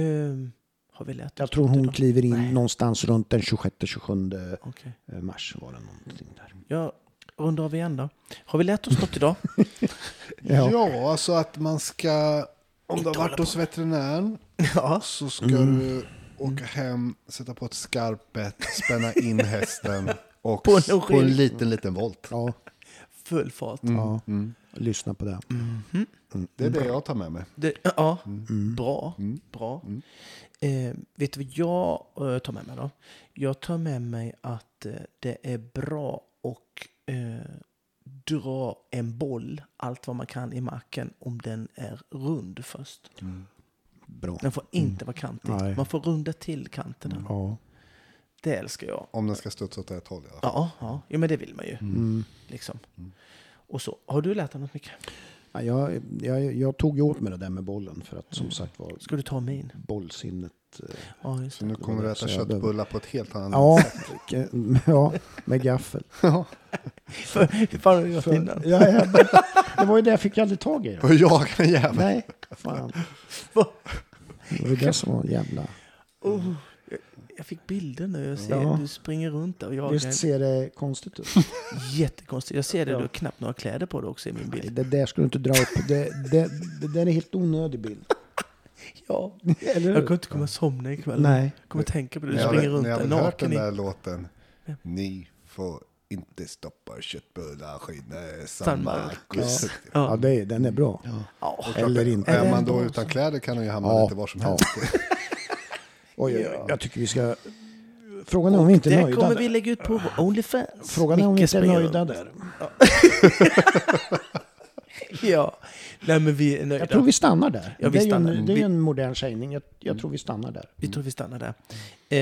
Ehm, har vi lärt Jag tror hon idag? kliver in Nej. någonstans runt den 26-27 Okej. mars var det någonting där. Jag rundar av igen då. Har vi lärt oss något idag? [laughs] Ja. Ja. alltså att man ska... Om du har varit hos veterinären [laughs] ja. så ska du åka hem, sätta på ett skarpbett, spänna in [laughs] hästen och På en på en, liten, liten volt. Ja, Full fart. ja. Mm. lyssna på det. Det är det jag tar med mig. Det, ja, Mm. bra. bra. Eh, vet du vad jag eh, tar med mig då? Jag tar med mig att eh, det är bra att eh, dra en boll allt vad man kan i marken om den är rund först. Bra. Den får inte vara kantig. Nej. Man får runda till kanterna. Ja. Det älskar jag. Om den ska studsa åt ett håll i alla fall. Ja, ja. ja men det vill man ju. Mm. Liksom. Och så. Har du lärt dig något mycket? Ja, jag, jag, jag tog ju åt mig det där med bollen för att som sagt var Ska du ta min? bollsinnet. eh, Ja, just det. nu kommer du äta jag köttbullar på ett helt annat Ja, sätt. [laughs] [laughs] ja, med gaffel. [laughs] Hur fan har du gjort innan? Ja, ja, det var ju det jag fick aldrig tag i. Och jaga en jävel. Nej, fan. Det var det som var jävla... Oh, jag, fick bilder nu. Jag ser Ja. du springer runt där och jagar. Visst ser det konstigt ut? [laughs] Jättekonstigt. Jag ser det. Ja. Du har knappt några kläder på dig också i min Nej, bild. det där ska du inte dra upp. Det, det, det där är en helt onödig bild. [laughs] Ja. [laughs] Eller Jag kommer inte komma somna ikväll. Nej. Jag kommer tänka på det. Du Ni har, springer runt ni har där väl hört den naken. i- där låten? Ni får inte stoppa köttbullar, skinne, San San Marcos. Marcos. Ja, Ja. det, är- den är bra. Ja. Eller inte. Är man då utan kläder kan den ju hamna Ja, lite var som ja. helst. Oj, oj. Jag tycker vi ska... Frågan är om vi inte är Det nöjda kommer där. vi lägga ut på Onlyfans. Frågan är om vi inte är nöjda där. [laughs] Ja. Nej, men vi är nöjda. Jag tror vi stannar där. Ja, vi det är stannar. en, det är ju en modern sägning. Jag, jag tror vi stannar där. Vi tror vi stannar där.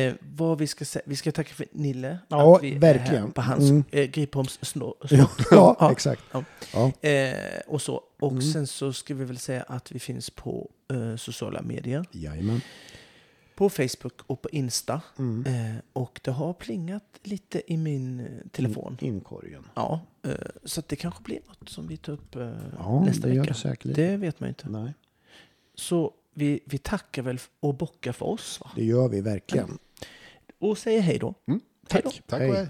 Eh, vad vi ska säga, vi ska tacka för Nille. Ja, att vi är verkligen. här på hans Mm. eh, Gripholms snor. [laughs] Ja, Ja. exakt. Ja. Ja. Eh, och så. Och Mm. sen så ska vi väl säga att vi finns på eh, sociala medier. Jajamän. På Facebook och på Insta. Mm. Eh, och det har plingat lite i min eh, telefon. Inkorgen. Ja, eh, så att det kanske blir något som vi tar upp eh, Ja, nästa det gör vecka. det säkert. Det vet man ju inte. Nej, Så vi, vi tackar väl och bockar för oss. Va? det gör vi verkligen. Och säger hej då. Mm. Hej då. Tack hej.